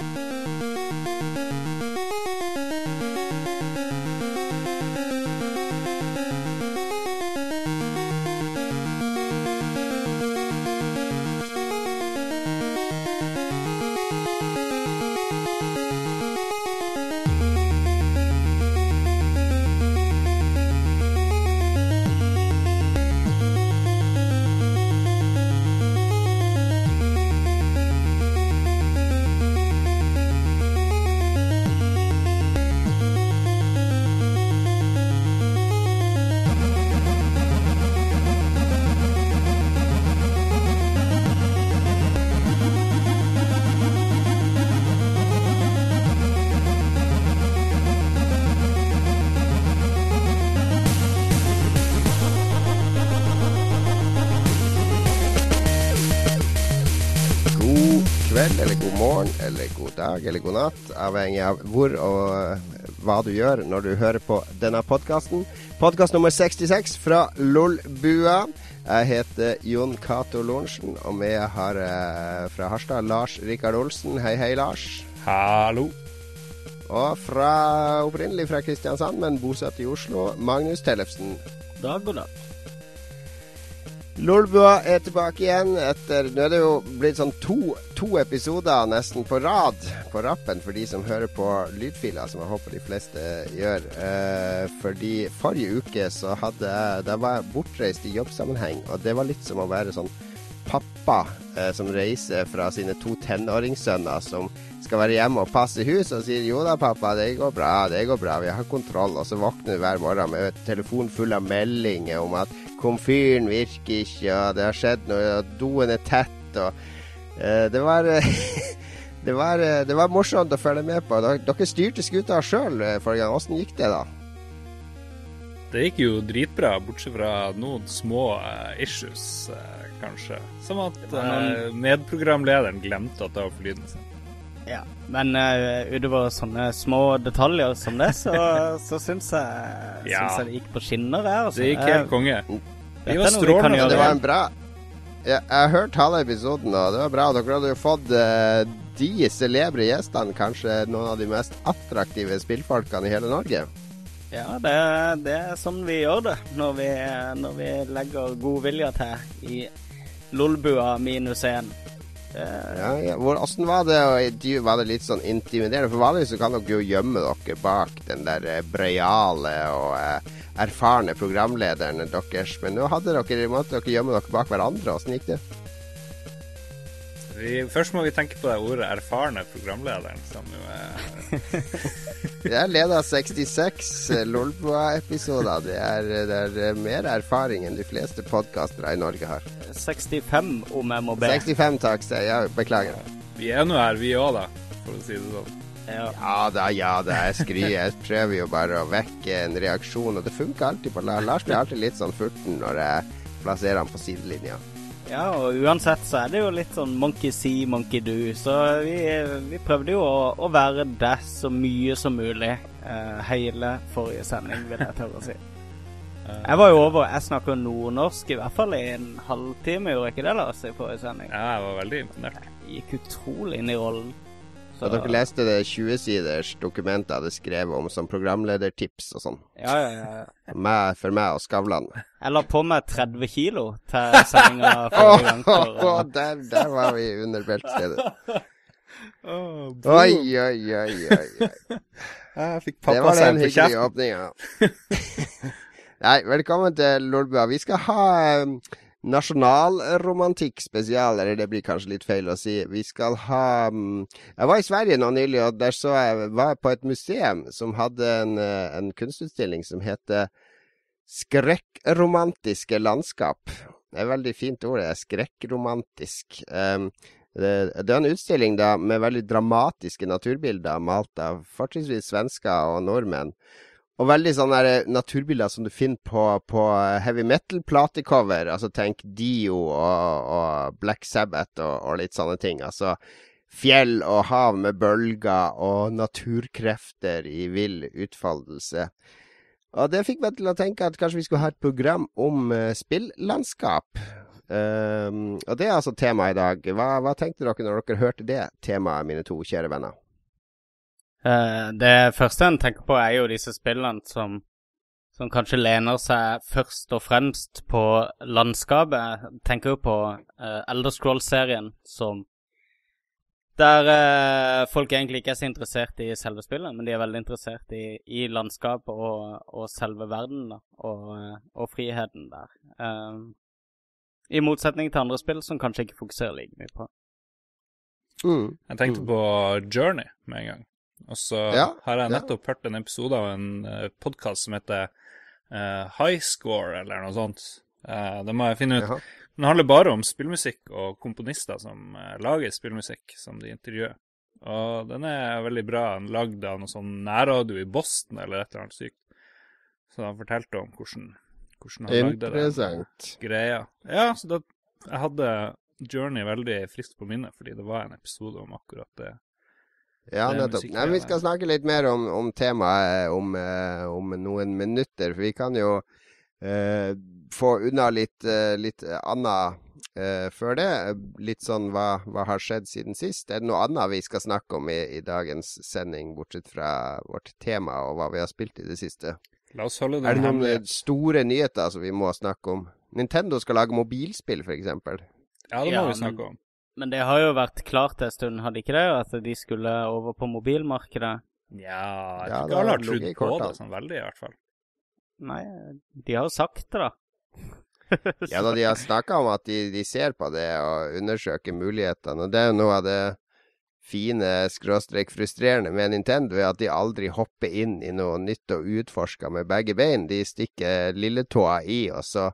God eller god dag, eller god natt. Avhengig av hvor og eh, hva du gjør når du hører på denne podkasten. Podkast nummer 66 fra Lolbua. Jeg heter Jon Cato Lorentzen, og vi har fra Harstad Lars Rikard Olsen. Hei, hei, Lars. Hallo. Og fra opprinnelig fra Kristiansand, men bosatt i Oslo, Magnus Tellefsen. Dag og dag. Lolbua er tilbake igjen etter Nå er det jo blitt sånn to, to episoder nesten på rad på rappen for de som hører på lydfiler, som jeg håper de fleste gjør. Eh, fordi forrige uke så hadde jeg Da var jeg bortreist i jobbsammenheng, og det var litt som å være sånn pappa eh, som reiser fra sine to tenåringssønner som skal være hjemme og passe hus, og sier 'jo da, pappa, det går bra, det går bra, vi har kontroll', og så våkner du hver morgen med telefon full av meldinger om at komfyren virker ikke, og det har skjedd noe, og doen er tett, og uh, det var det var, eh, det var morsomt å følge med på. Dere, dere styrte skuta sjøl forrige gang. Åssen gikk det, da? Det gikk jo dritbra, bortsett fra noen små uh, issues, uh, kanskje. Som at uh, eh, medprogramlederen glemte å ta opp lyden sin. Ja, men uh, utover sånne små detaljer som det, så, så syns jeg, Ja. jeg det gikk på skinner her. Altså. Det gikk helt konge. Det Vi er var strålende. Det var en bra ja, Jeg har hørt halve episoden, og det var bra. Dere hadde jo fått uh, de celebre gjestene, kanskje noen av de mest attraktive spillfolkene i hele Norge. Ja, det, det er sånn vi gjør det når vi, når vi legger godvilja til i Lolbua minus én. Ja, ja. Hvor, Hvordan var det? Var det litt sånn intimiderende? For vanligvis kan dere jo gjemme dere bak den der eh, breiale og eh, erfarne programlederen deres. Men nå hadde dere, måtte dere gjemme dere bak hverandre. Åssen gikk det? Vi, først må vi tenke på det ordet 'erfarne programlederen', som jo er Jeg av 66 eh, Lolbua-episoder. Det, det er eh, mer erfaring enn de fleste podkastere i Norge har. 65, om jeg må be. 65, takk. Ja, beklager. Vi er nå her, vi òg, da, for å si det sånn. Ja. Ja da, ja da. Jeg skriver Jeg prøver jo bare å vekke en reaksjon, og det funker alltid på Lars. Lars blir alltid litt sånn furten når jeg plasserer han på sidelinja. Ja, og uansett så er det jo litt sånn monkey see, monkey do. Så vi, vi prøvde jo å, å være det så mye som mulig uh, hele forrige sending, vil jeg tørre å si. Jeg var jo over Jeg snakker nordnorsk i hvert fall i en halvtime, gjorde jeg ikke det, Lars, i forrige sending? Ja, jeg var veldig imponert. Gikk utrolig inn i rollen. Så dere leste det 20-siders dokumentet jeg hadde skrevet om som programledertips og sånn. Ja, ja, ja. Meg- For meg og Skavlan. Jeg la på meg 30 kilo til sendinga forrige gang. For, Åh, der, der var vi under beltestedet. Oi, oi, oi, oi. oi. Jeg fikk pappa Det pappa var seg den på hyggelige kjeften. åpninga. Nei, velkommen til Lolbua. Vi skal ha um, nasjonalromantikk romantikkspesial, eller det blir kanskje litt feil å si. Vi skal ha um, Jeg var i Sverige nå nylig, og der så jeg var på et museum som hadde en, eh, en kunstutstilling som heter Skrekkromantiske landskap. Det er et veldig fint ord, det er skrekkromantisk. Det, det er en utstilling da med veldig dramatiske naturbilder malt av fortrinnsvis svensker og nordmenn. Og veldig sånne der naturbilder som du finner på, på heavy metal-platecover. Altså tenk Dio og, og Black Sabbath og, og litt sånne ting. Altså fjell og hav med bølger og naturkrefter i vill utfoldelse. Og det fikk meg til å tenke at kanskje vi skulle ha et program om eh, spillandskap. Um, og det er altså temaet i dag. Hva, hva, tenkte dere når dere hørte det temaet, mine to kjære venner? Uh, det første en tenker på, er jo disse spillene som, som kanskje lener seg først og fremst på landskapet. Jeg tenker jo på uh, Elder Scroll-serien som der uh, folk egentlig ikke er så interessert i selve spillet, men de er veldig interessert i, i landskapet og, og, selve verden da, og, og, friheten der. Uh, I motsetning til andre spill som kanskje ikke fokuserer like mye på. Mm. Jeg tenkte mm. på Journey med en gang. Og så ja, har jeg nettopp ja. hørt en episode av en eh, podkast som heter uh, High Score, eller noe sånt. Uh, det må jeg finne ut. Jaha. Den handler bare om spillmusikk og komponister som uh, lager spillmusikk, som de intervjuer. Og den er veldig bra. Den lagd av noe sånn nærradio i Boston eller et eller annet sykt. Så han fortalte om hvordan, hvordan han lagde den greia. Ja, så da jeg hadde Journey veldig friskt på minnet, fordi det var en episode om akkurat det ja, nettopp. Nei, vi skal snakke litt mer om, om temaet om, uh, om, noen minutter. For vi kan jo uh, få unna litt, uh, litt annet før det. Litt sånn hva, hva, har skjedd siden sist? Er det noe annet vi skal snakke om i, i, dagens sending, bortsett fra vårt tema og hva vi har spilt i det siste? La oss holde det Er det noen hemmelig. store nyheter som vi må snakke om? Nintendo skal lage mobilspill, f.eks. Ja, det må ja, vi snakke om. Men det har jo vært klart en stund, hadde ikke det? At de skulle over på mobilmarkedet? Ja, jeg tror ikke alle har trodd på det sånn veldig, i hvert fall. Nei, de har jo sagt det, da. ja da, de har snakka om at de, de, ser på det og undersøker mulighetene. Og det er jo noe av det fine, skråstrek frustrerende med Nintendo, er at de aldri hopper inn i noe nytt og utforsker med begge bein. De stikker lilletåa i, og så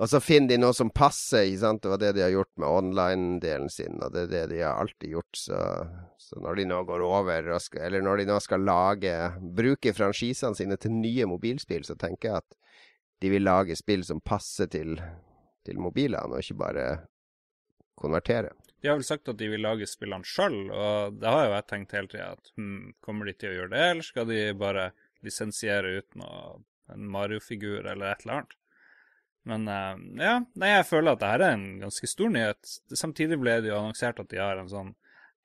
og så finner de noe som passer. ikke sant? Det var det de har gjort med online-delen sin, og det er det de har alltid gjort. Så, så når de nå går over, skal, eller når de nå skal lage bruke franchisene sine til nye mobilspill, så tenker jeg at de vil lage spill som passer til, til mobilene, og ikke bare konvertere. De har vel sagt at de vil lage spillene sjøl, og det har jo jeg tenkt hele tida. Hm, kommer de til å gjøre det, eller skal de bare lisensiere ut noe, en Mario-figur eller et eller annet? Men uh, ja, nei, jeg føler at dette er en ganske stor nyhet. Samtidig ble det jo annonsert at de har en sånn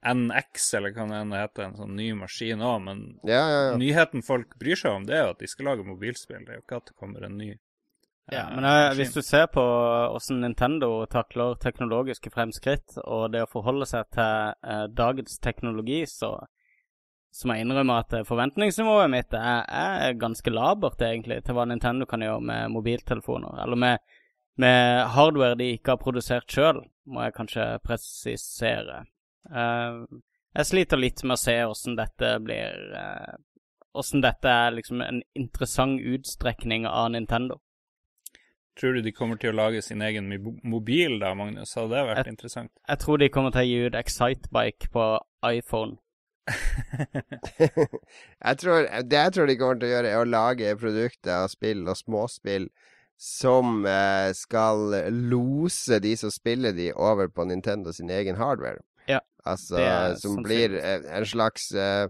NX, eller hva det heter, en sånn ny maskin òg. Men ja, ja, ja. nyheten folk bryr seg om, det er jo at de skal lage mobilspill. Det er jo ikke at det kommer en ny uh, Ja, men jeg, hvis du ser på hvordan Nintendo takler teknologiske fremskritt, og det å forholde seg til dagens teknologi, så så må jeg innrømme at forventningsnivået mitt er, er, ganske labert, egentlig, til hva Nintendo kan gjøre med mobiltelefoner. Eller med, med hardware de ikke har produsert sjøl, må jeg kanskje presisere. Uh, jeg sliter litt med å se åssen dette blir Åssen uh, dette er liksom en interessant utstrekning av Nintendo. Tror du de kommer til å lage sin egen mobil da, Magnus? Hadde det vært jeg, interessant? Jeg tror de kommer til å gi ut Excitebike på iPhone. jeg tror, det jeg tror de kommer til å gjøre, er å lage produkter og spill og småspill som eh, skal lose de som spiller de, over på Nintendo sin egen hardware. Ja, altså, som blir eh, en slags eh,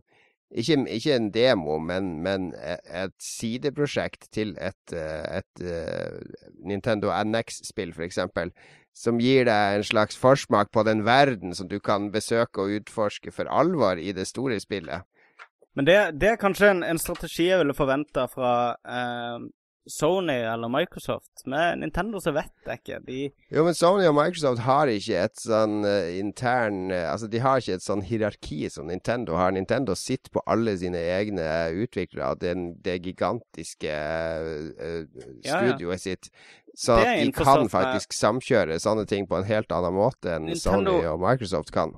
ikke, ikke, en demo, men, men, e, et sideprosjekt til et, eh, et, et uh, Nintendo NX-spill, f.eks som gir deg en slags forsmak på den verden som du kan besøke og utforske for alvor i det store spillet. Men det, det er kanskje en, en, strategi jeg ville forventa fra eh, Sony eller Microsoft. Med Nintendo så vet jeg ikke. De Jo, men Sony og Microsoft har ikke et sånn uh, intern uh, Altså, de har ikke et sånn hierarki som Nintendo har. Nintendo sitter på alle sine egne utviklere og det, det gigantiske uh, studioet ja, ja. sitt. Så de kan faktisk samkjøre sånne ting på en helt annen måte enn Nintendo, Sony og Microsoft kan.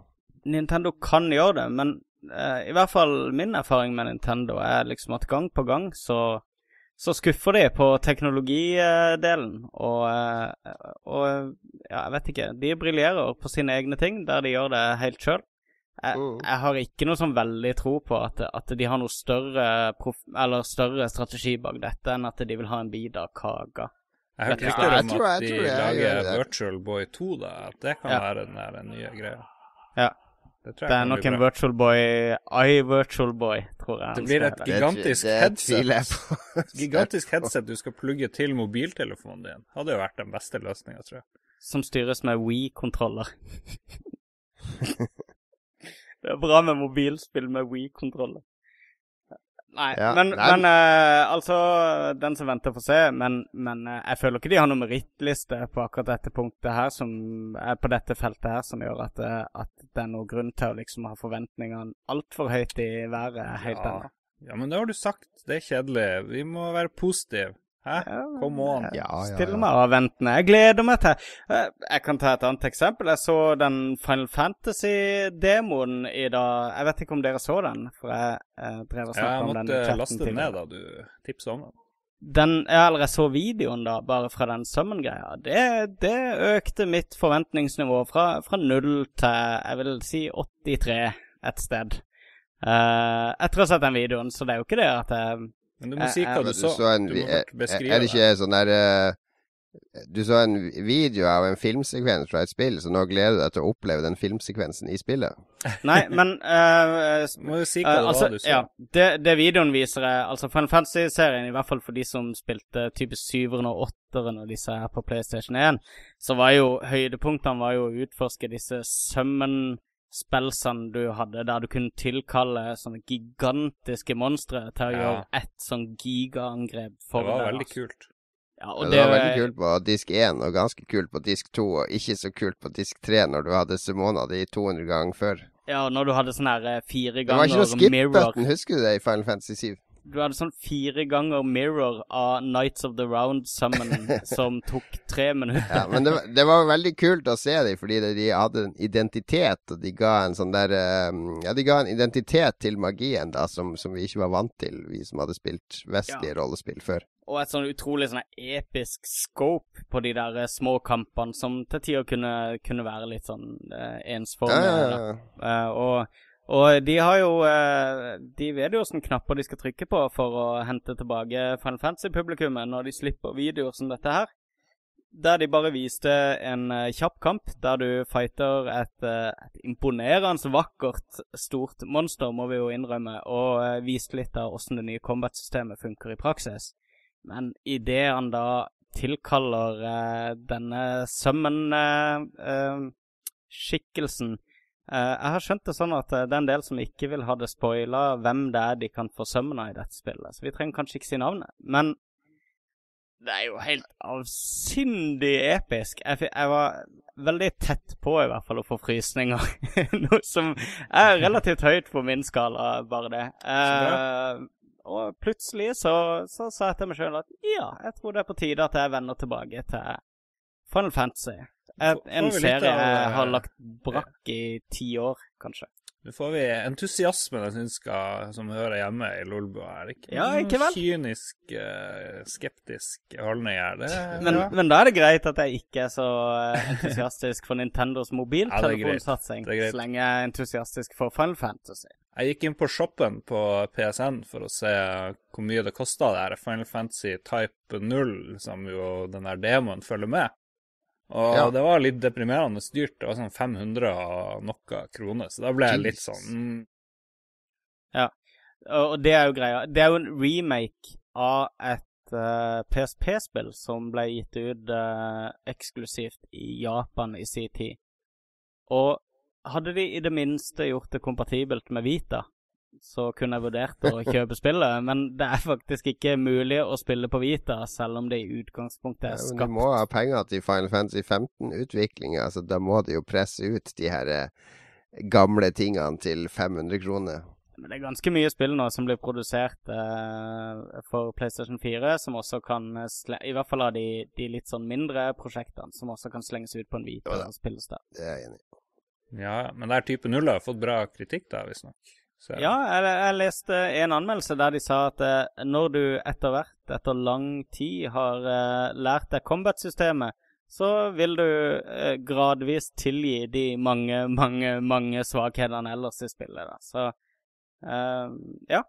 Nintendo kan gjøre det, men i hvert fall min erfaring med Nintendo er liksom at gang på gang så, så skuffer de på teknologidelen. Og, uh, og ja, jeg vet ikke. De briljerer på sine egne ting der de gjør det helt sjøl. Jeg, mm. jeg, har ikke noe sånn veldig tro på at, at de har noe større, prof, større strategi bak dette enn at de vil ha en bit av kaka. Jeg har hørt rykter om at de lager Virtual Boy 2, da. At det kan ja. være den der nye greia. Ja. Det, det er nok en Virtual Boy iVirtual Boy, tror jeg. Det blir et gigantisk det, det headset. gigantisk headset du skal plugge til mobiltelefonen din. Hadde jo vært den beste løsninga, tror jeg. som styres med We-kontroller. det er bra med mobilspill med We-kontroller. Nei, ja, men, nei. men uh, altså Den som venter, får se. Men, men uh, jeg føler ikke de har noen merittliste på akkurat dette punktet her, som er på dette feltet her, som gjør at, uh, at det er noen grunn til å liksom ha forventningene altfor høyt i været helt ja. ennå. Ja, men det har du sagt. Det er kjedelig. Vi må være positive. Hæ? Kom an. Ja, ja, ja. Stille meg avventende. Jeg gleder meg til eh, Jeg kan ta et annet eksempel. Jeg så den Final Fantasy-demoen i dag. Jeg vet ikke om dere så den, for jeg, jeg drev og snakka om den. Jeg måtte laste den ned da du tipsa om den. Den, eller jeg så videoen, da, bare fra den Summon-greia. Det, det, økte mitt forventningsnivå fra, fra 0 til jeg vil si 83 et sted. Uh, etter å ha sett den videoen, så det er jo ikke det at jeg men du må si hva du så. så en, du må beskrive Er det ikke sånn der uh, Du så en video av en filmsekvens fra et spill, så nå gleder du deg til å oppleve den filmsekvensen i spillet? Nei, men uh, Må jo si hva det altså, var du så. Ja, det, det, videoen viser, er altså Final Fantasy-serien, i hvert fall for de som spilte typisk 7-ere og 8 og disse her på PlayStation 1, så var jo høydepunktene var jo å utforske disse sømmen spillsene du hadde, der du kunne tilkalle sånne gigantiske monstre til å ja. gjøre ett sånn gigaangrep for deg. Det var deg, veldig kult. Ja, og det, det, var veldig kult på disk 1 og ganske kult på disk 2, og ikke så kult på disk 3 når du hadde Simona di 200 ganger før. Ja, når du hadde sånn her eh, fire ganger mirror Det var ikke noe skip-button, husker du det, i Final Fantasy 7? Du hadde sånn fire ganger mirror av Nights of the Round Summon som tok tre minutter. ja, men det, det, var veldig kult å se dem, fordi de hadde en identitet, og de ga en sånn der um, Ja, de ga en identitet til magien, da, som, som vi ikke var vant til, vi som hadde spilt vestlige ja. rollespill før. Og et sånn utrolig sånn episk scope på de der uh, små kampene, som til tider kunne, kunne være litt sånn eh, ensformige. Ja, ja, ja. Uh, og og de har jo eh, De vet jo hvilke knapper de skal trykke på for å hente tilbake Final Fantasy-publikummet når de slipper videoer som dette her. Der de bare viste en uh, kjapp kamp der du fighter et, uh, et imponerende vakkert, stort monster, må vi jo innrømme, og viste litt av åssen det nye combat-systemet funker i praksis. Men idet han da tilkaller denne summon-skikkelsen jeg har skjønt det sånn at uh, det er en del som ikke vil ha det spoila hvem det er de kan få av i dette spillet, så vi trenger kanskje ikke si navnet. Men det er jo helt avsindig episk. Jeg, jeg, var veldig tett på i hvert fall å få frysninger. Noe som er relativt høyt på min skala, bare det. Uh, og plutselig så, så sa jeg til meg sjøl at ja, jeg tror det er på tide at jeg vender tilbake til Final Fantasy. En, en serie jeg har lagt brakk i ti år, kanskje. Nå får vi entusiasmen jeg syns skal, som hører hjemme i Lolbua Er Ikke ja, ikke vel? kynisk, uh, skeptisk holdning her. Det, men, ja. men, da er det greit at jeg ikke er så eh, entusiastisk for Nintendos mobiltelefonsatsing, ja, så lenge jeg er entusiastisk for Final Fantasy. Jeg gikk inn på shoppen på PSN for å se hvor mye det kosta, det her Final Fantasy Type 0, som jo den der demoen følger med. Og ja. det var litt deprimerende dyrt. Det var sånn 500 og noe kroner, så da ble jeg litt sånn mm. Ja, og det er jo greia. Det er jo en remake av et uh, eh, PSP-spill som ble gitt ut uh, eksklusivt i Japan i sin tid. Og hadde de i det minste gjort det kompatibelt med Vita, så kunne jeg vurdert å kjøpe spillet. Men det er faktisk ikke mulig å spille på Vita, selv om det i utgangspunktet er skapt. Ja, du må ha penger til Final Fantasy 15-utviklinga, så da må de jo presse ut de her eh, gamle tingene til 500 kroner. Men det er ganske mye spill nå som blir produsert eh, for PlayStation 4, som også kan I hvert fall av de, de, litt sånn mindre prosjektene, som også kan slenges ut på en Vita og spilles der. Det er jeg enig i. Ja, men der type null har fått bra kritikk, da, visstnok. Så. Ja, jeg, jeg, leste en anmeldelse der de sa at eh, når du etter hvert, etter lang tid, har eh, lært deg combat-systemet, så vil du eh, gradvis tilgi de mange, mange, mange svakhetene ellers i spillet. Da. Så eh, ja.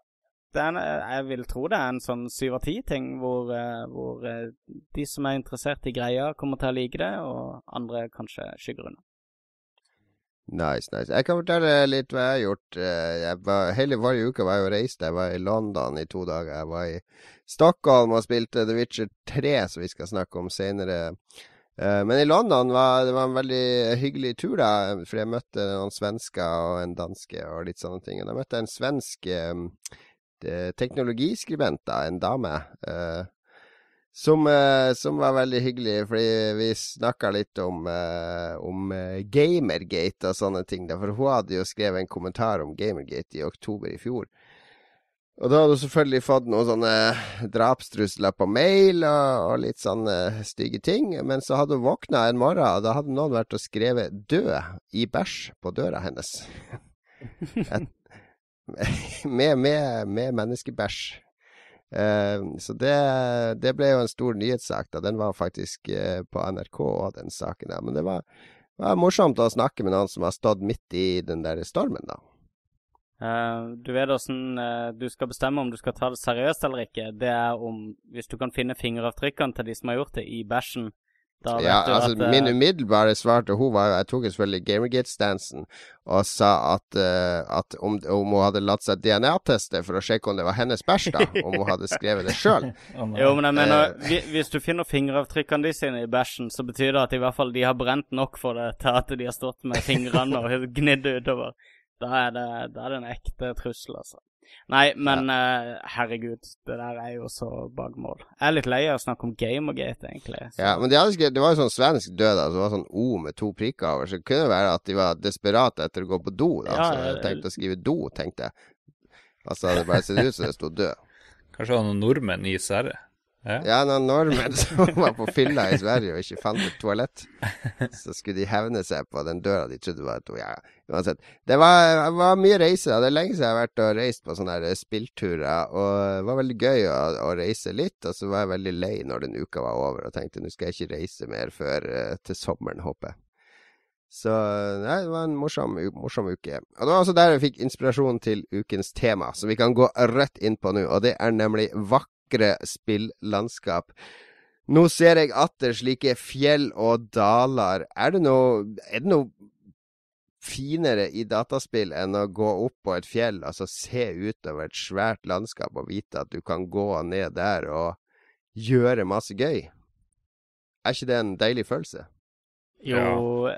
En, jeg vil tro det er en sånn syv av ti-ting hvor, eh, hvor eh, de som er interessert i greia, kommer til å like det, og andre kanskje skygger unna. Nice, nice. Jeg kan fortelle litt hva jeg har gjort. Eh, jeg var, hele forrige uke var jeg og reiste. Jeg var i London i to dager. Jeg var i Stockholm og spilte The Witcher 3, som vi skal snakke om senere. Uh, men i London var det var en veldig hyggelig tur, da. For jeg møtte noen svensker og en danske og litt sånne ting. Og da møtte jeg en svensk um, teknologiskribent, da, en dame. Som, uh, som, var veldig hyggelig, fordi vi snakka litt om, om Gamergate og sånne ting. For hun hadde jo skrevet en kommentar om Gamergate i oktober i fjor. Og da hadde hun selvfølgelig fått noen sånne drapstrusler på mail og, og, litt sånne stygge ting. Men så hadde hun våkna en morgen, og da hadde noen vært og skrevet 'død' i bæsj på døra hennes. Et, med, med, med menneskebæsj. Uh, så det, det, ble jo en stor nyhetssak. da Den var faktisk uh, på NRK den saken. der. Men det var, var morsomt å snakke med noen som har stått midt i den der stormen, da. Uh, du vet åssen uh, du skal bestemme om du skal ta det seriøst eller ikke. Det er om Hvis du kan finne fingeravtrykkene til de som har gjort det, i bæsjen. Da vet ja, du altså at, uh, Min umiddelbare svar til hun var Jeg tok selvfølgelig Gamergate-stansen og sa at, at om, om, hun hadde latt seg DNA-teste for å sjekke om det var hennes bæsj, da. om hun hadde skrevet det sjøl. jo, men jeg mener, hvis du finner fingeravtrykkene de sine i bæsjen, så betyr det at i hvert fall de har brent nok for det til at de har stått med fingrene og gnidd utover. Da er det, da er det en ekte trussel, altså. Nei, men ja. uh, herregud, det der er jo så bakmål. Jeg er litt lei av å snakke om Gamergate, egentlig. Så. Ja, men de hadde, det var jo sånn svensk død, altså. Det var sånn O med to prikker over. Så det kunne være at de var desperate etter å gå på do. Da, ja, så jeg tenkte å skrive do, tenkte jeg. Altså, det bare ser ut som det sto død. Kanskje det var noen nordmenn i Sverre? Ja, ja noen nordmenn som var på fylla i Sverige og ikke fant et toalett. Så skulle de hevne seg på den døra de trodde var et. Ja, uansett. Det var, var, mye reise. Det er lenge siden jeg har vært og reist på sånne her spillturer. Og det var veldig gøy å, å, reise litt. Og så var jeg veldig lei når den uka var over og tenkte nå skal jeg ikke reise mer før uh, til sommeren, håper jeg. Så nei, det var en morsom, morsom, uke. Og det var også der jeg fikk inspirasjon til ukens tema, som vi kan gå rett inn på nå. Og det er nemlig vakre vakre spillandskap. Nå ser jeg atter slike fjell og daler. Er det noe, er det noe finere i dataspill enn å gå opp på et fjell, altså se utover et svært landskap og vite at du kan gå ned der og gjøre masse gøy? Er ikke det en deilig følelse? Jo,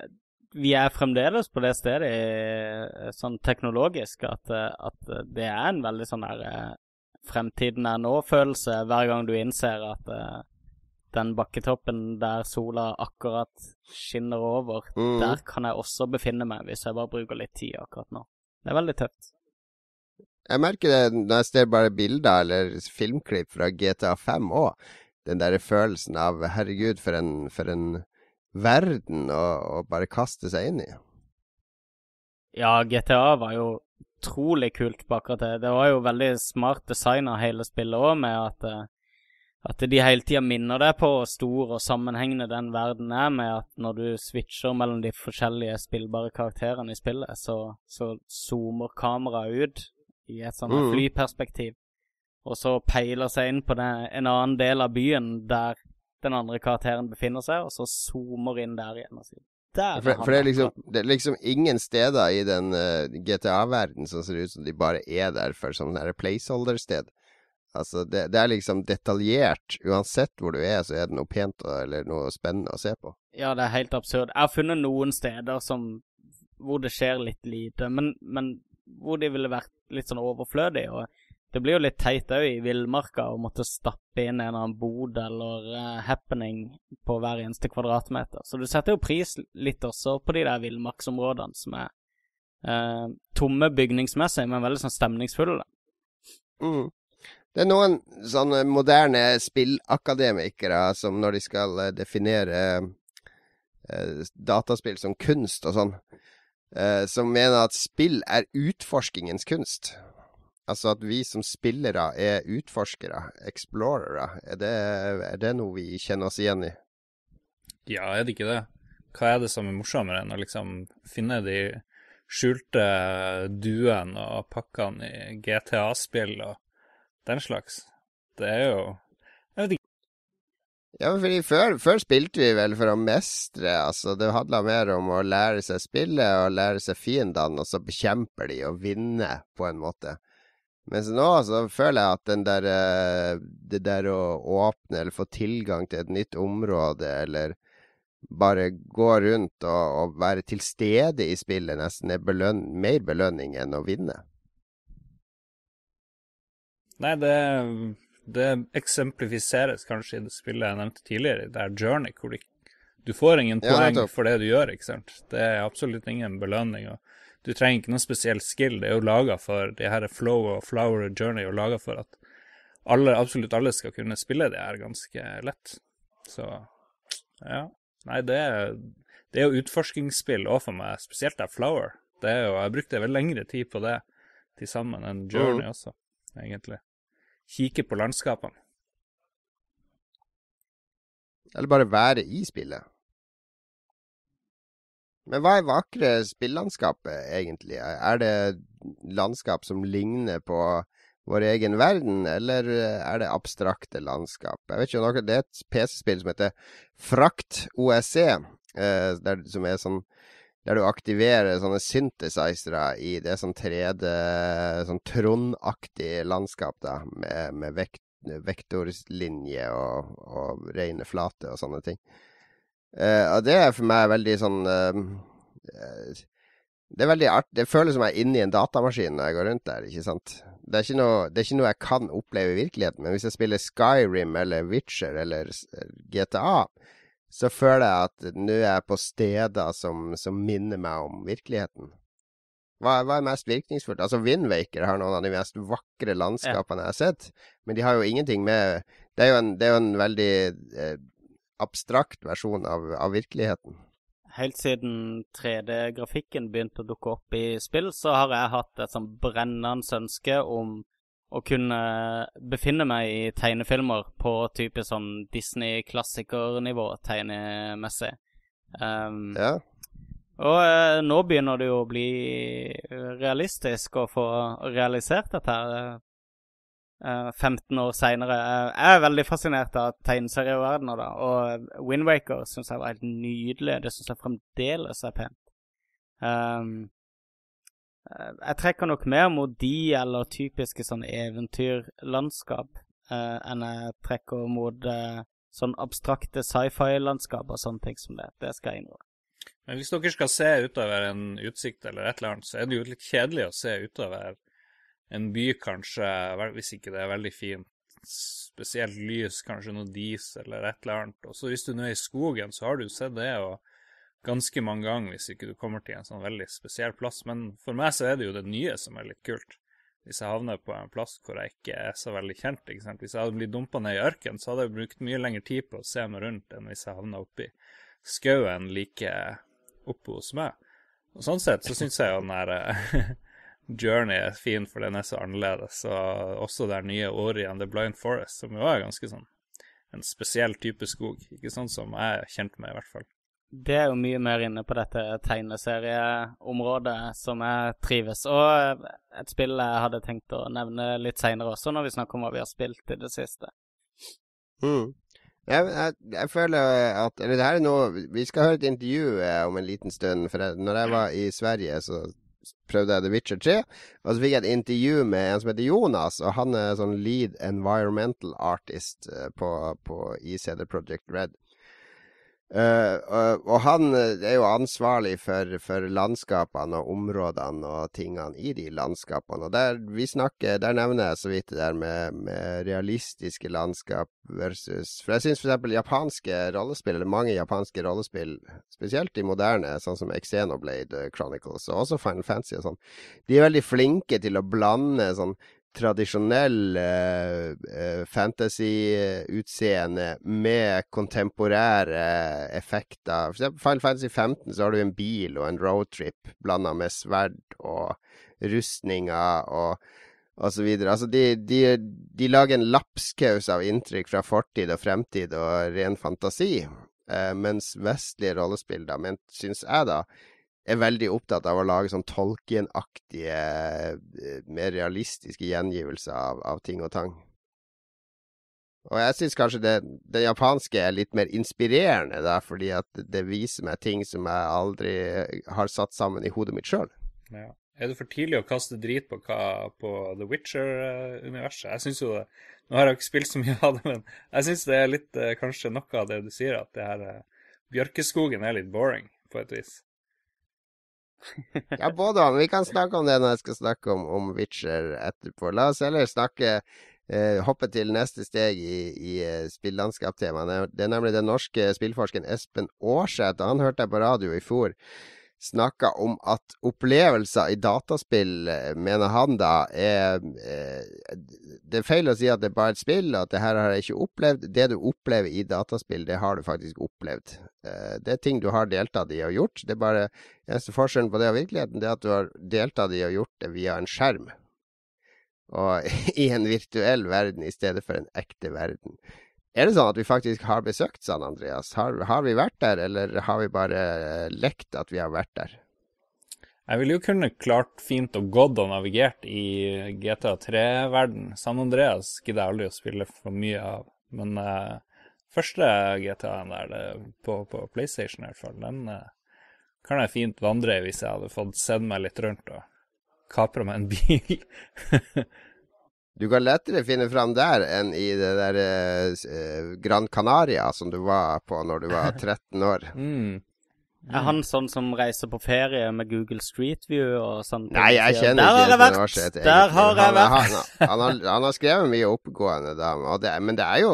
vi er fremdeles på det stedet eh, sånn teknologisk at, eh, at det er en veldig sånn der eh, fremtiden er nå-følelse hver gang du innser at uh, den bakketoppen der sola akkurat skinner over, mm. der kan jeg også befinne meg hvis jeg bare bruker litt tid akkurat nå. Det er veldig tøft. Jeg merker det når jeg ser bare bilder eller filmklipp fra GTA 5 òg. Den derre følelsen av herregud, for en, for en verden å, å bare kaste seg inn i. Ja, GTA var jo utrolig kult på akkurat det. Det var jo veldig smart designa hele spillet òg, med at, eh, at de hele tida minner deg på hvor stor og sammenhengende den verden er, med at når du switcher mellom de forskjellige spillbare karakterene i spillet, så, så zoomer kameraet ut i et sånt mm. flyperspektiv, og så peiler seg inn på den, en annen del av byen der den andre karakteren befinner seg, og så zoomer inn der igjen og sier for, for det, er liksom, det, er liksom, ingen steder i den uh, eh, GTA-verdenen som ser ut som de bare er der for sånn placeholder-sted. Altså, det, det, er liksom detaljert. Uansett hvor du er, så er det noe pent eller noe spennende å se på. Ja, det er helt absurd. Jeg har funnet noen steder som, hvor det skjer litt lite, men, men hvor de ville vært litt sånn overflødige. Og det blir jo litt teit òg i villmarka å måtte stappe inn en eller annen bod eller uh, happening på hver eneste kvadratmeter. Så du setter jo pris litt også på de der villmarksområdene som er uh, tomme bygningsmessig, men veldig sånn stemningsfulle. Mm. Det er noen sånne moderne spillakademikere som når de skal uh, definere dataspill som kunst og sånn, som mener at spill er utforskingens kunst. Altså at vi som spillere er utforskere, explorere. Er det, er det noe vi kjenner oss igjen i? Ja, er det ikke det? Hva er det som er morsommere enn å liksom finne de skjulte duene og pakkene i GTA-spill og den slags? Det er jo Jeg vet ikke. Ja, fordi før, før, spilte vi vel for å mestre, altså. Det handla mer om å lære seg spillet og lære seg fiendene, og så bekjemper de og vinne, på en måte. Mens nå så føler jeg at den der, eh, det der å åpne eller få tilgang til et nytt område, eller bare gå rundt og, og, være til stede i spillet nesten er beløn mer belønning enn å vinne? Nei, det, det eksemplifiseres kanskje i det spillet jeg nevnte tidligere, det er Journey, hvor du, du får ingen poeng ja, for det du gjør, ikke sant. Det er absolutt ingen belønning. og Du trenger ikke noen spesiell skill. Det er jo laga for det her Flow og Flower Journey og laga for at alle, absolutt alle skal kunne spille det her ganske lett. Så ja. Nei, det det er jo utforskingsspill òg for meg, spesielt der Flower. Det er jo, Jeg brukte vel lengre tid på det til sammen enn Journey mm. også, egentlig. Kikke på landskapene. Eller bare være i spillet. Men hva er vakre spillandskapet, egentlig? Er det landskap som ligner på vår egen verden, eller er det abstrakte landskap? Jeg vet ikke om noe, Det er et PC-spill som heter Frakt OSC, eh, der, som er sånn der du aktiverer sånne synthesizere i det sånn 3D, sånn Trond-aktig landskap, da, med, med vekt, vektorlinje og, og rene flater og sånne ting. Uh, og det er for meg veldig sånn uh, Det er veldig art. Det føles som jeg er inne i en datamaskin når jeg går rundt der, ikke sant. Det er ikke, noe, det er ikke noe jeg kan oppleve i virkeligheten, men hvis jeg spiller Skyrim eller Witcher eller GTA, så føler jeg at nå er jeg på steder som, som minner meg om virkeligheten. Hva, hva, er mest virkningsfullt? Altså, Windwaker har noen av de mest vakre landskapene ja. jeg har sett, men de har jo ingenting med Det er jo en, det er jo en veldig eh, abstrakt versjon av, av, virkeligheten. Helt siden 3D-grafikken begynte å dukke opp i spill, så har jeg hatt et sånn brennende ønske om å kunne befinne meg i tegnefilmer på type sånn Disney-klassikernivå tegnemessig. Um, ja. Og uh, nå begynner det jo å bli realistisk å få realisert dette her. Uh, 15 år seinere. Uh, jeg er veldig fascinert av tegneserieverdenen, da. Og Windwaker syns jeg var helt nydelig. Det syns jeg fremdeles er pent. Um, Eh, jeg trekker nok mer mot de eller typiske sånn eventyrlandskap uh, enn jeg trekker mot uh, sånn abstrakte sci-fi-landskap og sånne ting som det. Det skal jeg innrømme. Men hvis dere skal se utover en utsikt eller et eller annet, så er det jo litt kjedelig å se utover en by, kanskje, hvis ikke det er veldig fint. Spesielt lys, kanskje noe dis eller et eller annet. Og så hvis du nå er i skogen, så har du sett det. og ganske mange ganger hvis ikke du kommer til en sånn veldig spesiell plass. Men for meg så er det jo det nye som er litt kult. Hvis jeg havner på en plass hvor jeg ikke er så veldig kjent. ikke sant? Hvis jeg hadde blitt dumpa ned i ørkenen, så hadde jeg brukt mye lengre tid på å se meg rundt enn hvis jeg havna oppi skauen like oppe hos meg. Og Sånn sett så syns jeg jo den der eh, Journey er fin, for den er så annerledes. Og også det nye Ori and the Blind Forest, som jo er ganske sånn en spesiell type skog. Ikke sånn som jeg er kjent med, i hvert fall det er jo mye mer inne på dette tegneserieområdet som jeg trives. Og et spill jeg hadde tenkt å nevne litt seinere også, når vi snakker om hva vi har spilt i det siste. Mm. Jeg, jeg, jeg, føler at Eller det her er noe Vi skal høre et intervju eh, om en liten stund. For jeg, når jeg var i Sverige, så prøvde jeg The Witcher 3. Og så fikk jeg et intervju med en som heter Jonas, og han er sånn lead environmental artist eh, på, på ICD Project Red. Uh, og, han eh, er jo ansvarlig for, for, landskapene og områdene og tingene i de landskapene. Og der vi snakker, der nevner jeg så vidt det der med, med realistiske landskap versus For jeg syns f.eks. japanske rollespill, eller mange japanske rollespill, spesielt de moderne, sånn som Xenoblade Chronicles og også Final Fantasy og sånn, de er veldig flinke til å blande sånn tradisjonell eh, fantasy-utseende med kontemporære effekter. For eksempel Final Fantasy 15 så har du en bil og en roadtrip blanda med sverd og rustninger og så. Altså, de, de, de lager en lapskaus av inntrykk fra fortid og fremtid og ren fantasi. Eh, mens vestlige rollespill, da, men syns jeg, da, er veldig opptatt av å lage sånn Tolkien-aktige, eh, mer realistiske gjengivelser av, av, ting og tang. Og jeg syns kanskje det, det, japanske er litt mer inspirerende, da, fordi at det viser meg ting som jeg aldri har satt sammen i hodet mitt sjøl. Ja. Er det for tidlig å kaste drit på, hva, på The Witcher-universet? Jeg syns jo det Nå har jeg ikke spilt så mye av det, men jeg syns det er litt eh, kanskje noe av det du sier, at det her Bjørkeskogen er litt boring, på et vis. Ja, både og. Vi kan snakke om det når jeg skal snakke om, om Witcher etterpå. La oss heller snakke eh, Hoppe til neste steg i, i uh. Det er nemlig den norske spillforskeren Espen Aarseth. Han hørte jeg på radio i fjor snakka om at opplevelser i dataspill, eh, mener han da, er eh, Det er feil å si at det er bare et spill, at det her har jeg ikke opplevd. Det du opplever i dataspill, det har du faktisk opplevd. Eh, det er ting du har deltatt i og gjort. Det er bare eneste forskjellen på det og virkeligheten, det er at du har deltatt i og gjort det via en skjerm. Og i en virtuell verden i stedet for en ekte verden. Er det sånn at vi faktisk har besøkt San Andreas? Har, har, vi vært der, eller har vi bare lekt at vi har vært der? Jeg ville jo kunne klart fint og gått og navigert i GTA 3-verden. San Andreas gidder jeg aldri å spille for mye av. Men uh, første GTA-en der, det, på, på, PlayStation i hvert fall, den uh, kan jeg fint vandre i hvis jeg hadde fått sett meg litt rundt og kapra meg en bil. Du kan lettere finne fram der enn i det der eh, Gran Canaria som du var på når du var 13 år. Mm. Mm. Er han sånn som reiser på ferie med Google Street View og sånn? Nei, jeg kjenner der ikke Espen Aarseth. Der har jeg vært! Han, han, han, har, han, har, skrevet mye oppegående, da, det, men det er jo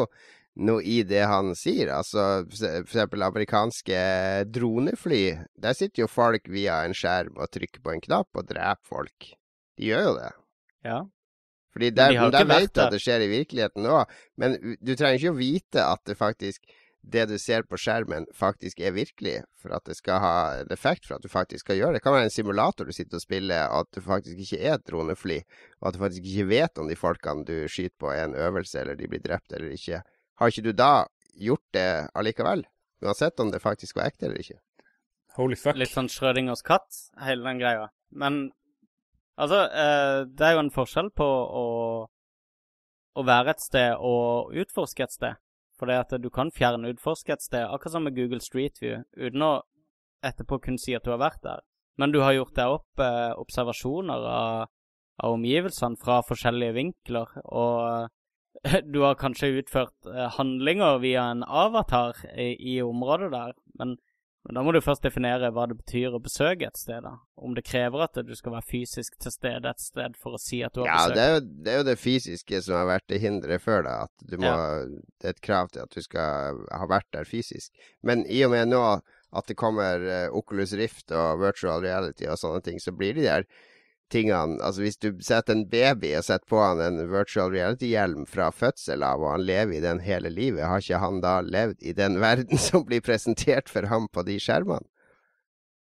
noe i det han sier. Altså for eksempel amerikanske dronefly. Der sitter jo folk via en skjerm og trykker på en knapp og dreper folk. De gjør jo det. Ja. Fordi der, de de vet du at det skjer i virkeligheten òg, men du trenger ikke å vite at det faktisk det du ser på skjermen, faktisk er virkelig, for at det skal ha en effekt, for at du faktisk skal gjøre det. Det kan være en simulator du sitter og spiller, og at det faktisk ikke er et dronefly, og at du faktisk ikke vet om de folkene du skyter på, er en øvelse, eller de blir drept eller ikke. Har ikke du da gjort det allikevel? Uansett om det faktisk var ekte eller ikke. Holy fuck. Litt sånn Schrødingers katt, hele den greia. Men Altså, eh, det er jo en forskjell på å, å være et sted og utforske et sted. For det at du kan fjerne utforske et sted, akkurat som med Google Street View, uten å etterpå kunne si at du har vært der. Men du har gjort deg opp eh, observasjoner av, av, omgivelsene fra forskjellige vinkler, og eh, du har kanskje utført eh, handlinger via en avatar i, i området der, men men da må du først definere hva det betyr å besøke et sted. da. Om det krever at du skal være fysisk til stede et sted for å si at du har ja, besøkt. Ja, det, det, er jo det fysiske som har vært det hinderet før da. At du må, ja. Det er et krav til at du skal ha vært der fysisk. Men i og med nå at det kommer uh, Oculus Rift og virtual reality og sånne ting, så blir de der tingene Altså Hvis du setter en baby og setter på han en virtual reality-hjelm fra fødsel av, og han lever i den hele livet, har ikke han da levd i den verden som blir presentert for ham på de skjermene?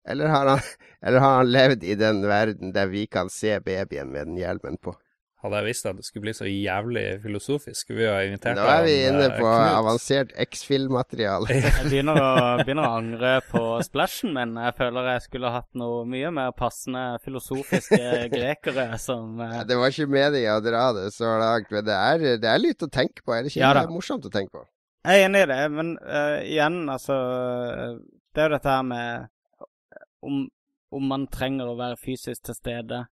Eller har han, eller har han levd i den verden der vi kan se babyen med den hjelmen på? Hadde jeg visst at det skulle bli så jævlig filosofisk, skulle vi ha invitert Nå er vi inne på Knut. avansert X-film-materiale. jeg begynner å, begynner å, angre på splashen min. Jeg føler jeg skulle hatt noe mye mer passende filosofiske grekere som ja, Det var ikke meninga å dra det så langt, men det er, det er litt å tenke på. Er det ikke ja, det er morsomt å tenke på? Jeg er enig i det, men uh, igjen, altså Det er jo dette her med om, om man trenger å være fysisk til stede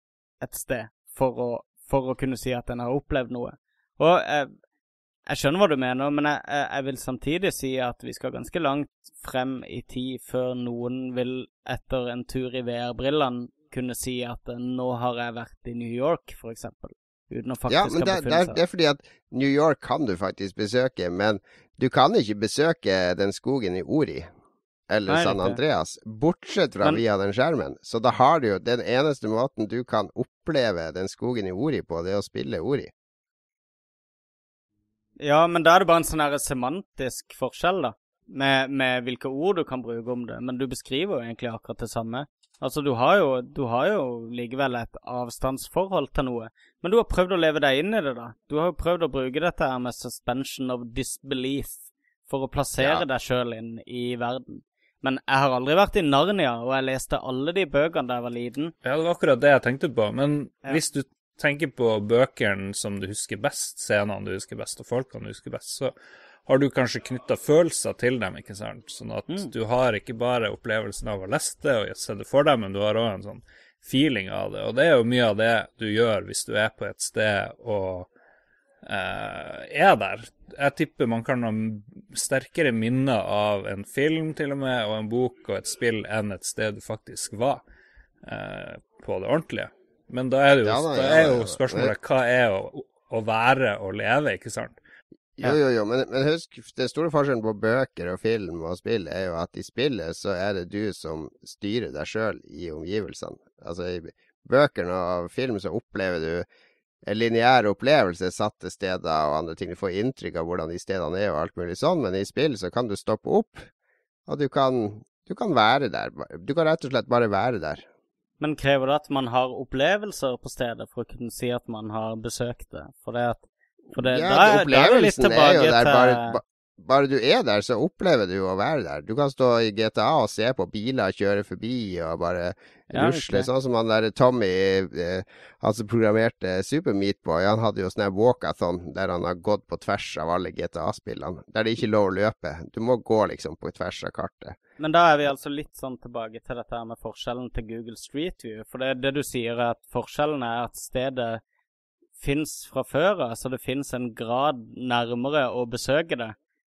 et sted for å for å kunne si at en har opplevd noe. Og jeg, jeg skjønner hva du mener, men jeg, jeg, vil samtidig si at vi skal ganske langt frem i tid før noen vil, etter en tur i VR-brillene, kunne si at nå har jeg vært i New York, f.eks. Uten å faktisk ja, men det, det, er, det er fordi at New York kan du faktisk besøke, men du kan ikke besøke den skogen i Ori eller Nei, San Andreas, bortsett fra men, via den skjermen. Så da har du jo den eneste måten du kan oppleve den skogen i Ori på, det er å spille Ori. Ja, men da er det bare en sånn semantisk forskjell, da. Med, med, hvilke ord du kan bruke om det. Men du beskriver jo egentlig akkurat det samme. Altså, du har, jo, du har jo likevel et avstandsforhold til noe. Men du har prøvd å leve deg inn i det, da. Du har jo prøvd å bruke dette her med suspension of disbelief for å plassere ja. deg sjøl inn i verden. Men jeg har aldri vært i Narnia, og jeg leste alle de bøkene da jeg var liten. Ja, det var akkurat det jeg tenkte på. Men ja. hvis du tenker på bøkene som du husker best, scenene du husker best, og folkene du husker best, så har du kanskje knytta følelser til dem, ikke sant? Sånn at mm. du har ikke bare opplevelsen av å lese det og se det for deg, men du har òg en sånn feeling av det. Og det er jo mye av det du gjør hvis du er på et sted og er der. Jeg tipper man kan ha sterkere minner av en film til og med, og en bok og et spill enn et sted du faktisk var uh, på det ordentlige. Men da er, det jo, ja, da, da er jo spørsmålet hva er å, å være og leve, ikke sant? Jo, jo, jo, men, men, husk, den store forskjellen på bøker og film og spill er jo at i spillet så er det du som styrer deg sjøl i omgivelsene. Altså i bøkene og film så opplever du en lineær opplevelse satte steder og andre ting. Du får inntrykk av hvordan de stedene er og alt mulig sånn, men i spill så kan du stoppe opp, og du kan, du kan være der. Du kan rett og slett bare være der. Men krever det at man har opplevelser på stedet for å kunne si at man har besøkt det? For det at for det, ja, da, opplevelsen da er, er, jo der. Til... Bare, bare, du er der, så opplever du å være der. Du kan stå i GTA og se på biler kjøre forbi og bare ja, rusle. Sånn som han der Tommy, eh, han som programmerte Super Meatboy, han hadde jo sånn walkathon der han har gått på tvers av alle GTA-spillene. Der det ikke er lov å løpe. Du må gå liksom på tvers av kartet. Men da er vi altså litt sånn tilbake til dette med forskjellen til Google Street View. For det, det du sier, er at forskjellen er at stedet fins fra før av, så det fins en grad nærmere å besøke det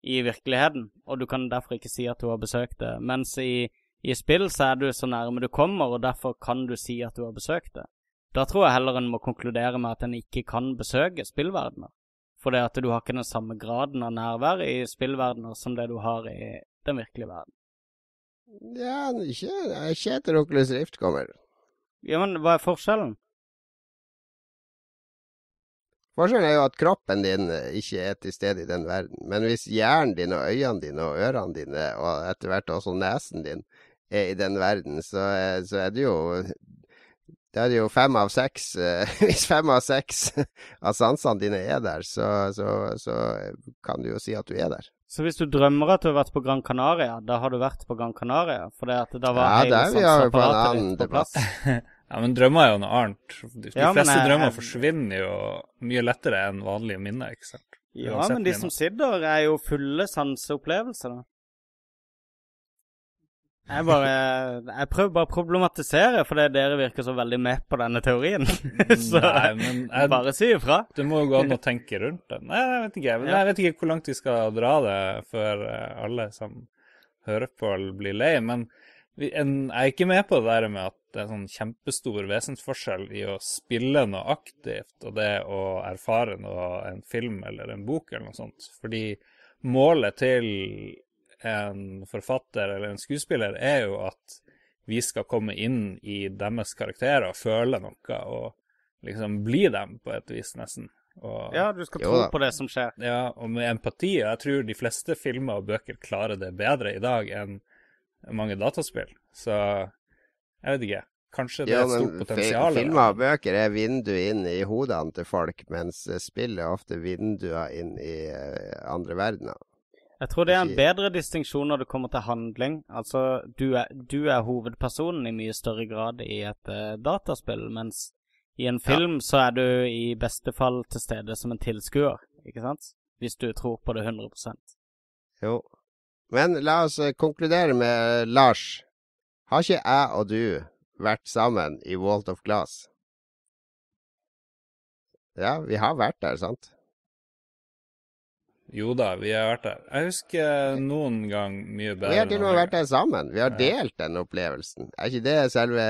i virkeligheten, og du kan derfor ikke si at du har besøkt det. Mens i, i spill så er du så nærme du kommer, og derfor kan du si at du har besøkt det. Da tror jeg heller en må konkludere med at en ikke kan besøke spillverdener. For det at du har ikke den samme graden av nærvær i spillverdener som det du har i den virkelige verden. Ja, ikke, ikke etter Oculus Rift kommer. Ja, men hva er forskjellen? Forskjellen er jo at kroppen din ikke er til stede i den verden. Men hvis hjernen din og øynene dine og ørene dine, og etter hvert også nesen din, er i den verden, så, så er det jo da er jo fem av seks Hvis fem av seks av sansene dine er der, så, så, så, kan du jo si at du er der. Så hvis du drømmer at du har vært på Gran Canaria, da har du vært på Gran Canaria? For det at da var ja, hele sanseapparatet ditt på plass? Ja, men drømmer er jo noe annet. De, ja, fleste jeg, drømmer jeg, forsvinner jo mye lettere enn vanlige minner, ikke sant? Ja, Uansett men de minner. som sitter, er jo fulle sanseopplevelser, da. Jeg bare Jeg prøver bare å problematisere, fordi dere virker så veldig med på denne teorien. så Nei, men jeg, bare si ifra. Det må jo gå an å tenke rundt det. Nei, jeg vet ikke. Ja. Jeg vet ikke hvor langt vi skal dra det før eh, alle som hører på, blir lei. Men jeg er ikke med på det der med at det er sånn kjempestor vesensforskjell i å spille noe aktivt og det å erfare noe, en film eller en bok eller noe sånt. Fordi målet til en forfatter eller en skuespiller er jo at vi skal komme inn i deres karakterer og føle noe og liksom bli dem på et vis, nesten. Og, ja, du skal tro på det som skjer. Ja, og med empati. Jeg tror de fleste filmer og bøker klarer det bedre i dag enn mange dataspill. Så jeg vet ikke. Kanskje det ja, er et stort potensial. Filmer og bøker er vinduer inn i hodene til folk, mens spill er ofte vinduer inn i uh, andre verdener. Jeg tror det er en bedre distinksjon når det kommer til handling. Altså, du er, du er, hovedpersonen i mye større grad i et uh, dataspill, mens i en film ja. så er du i beste fall til stede som en tilskuer, ikke sant? Hvis du tror på det 100 Jo. Men la oss uh, konkludere med Lars. Har ikke jeg og du vært sammen i Walt of Glass? Ja, vi har vært der, sant? Jo da, vi har vært der. Jeg husker noen gang mye bedre. Vi har til og med vært der sammen. Vi har delt den opplevelsen. Er ikke det selve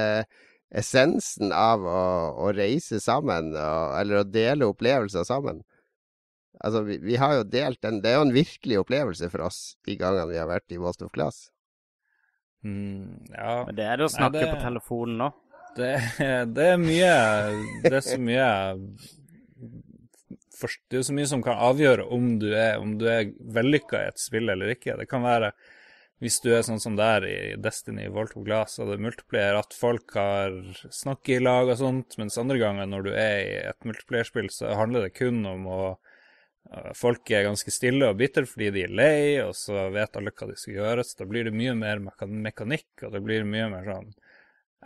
essensen av å, å reise sammen, og, eller å dele opplevelser sammen? Altså, vi, vi, har jo delt den Det er jo en virkelig opplevelse for oss de gangene vi har vært i Walt of Glass. Mm, ja. Men det er det å snakke Nei, det, på telefonen nå. Det, det, er mye Det er så mye Det er så mye som kan avgjøre om du er, om er vellykka i et spill eller ikke. Det kan være hvis du er sånn som der i Destiny, Volt of Glass og det multiplier, at folk har snakket i lag og sånt, mens andre ganger når du er i et multiplierspill, så handler det kun om å Folk er ganske stille og bitre fordi de er lei, og så vet alle hva de skal gjøre. Så da blir det mye mer mekanikk, og det blir mye mer sånn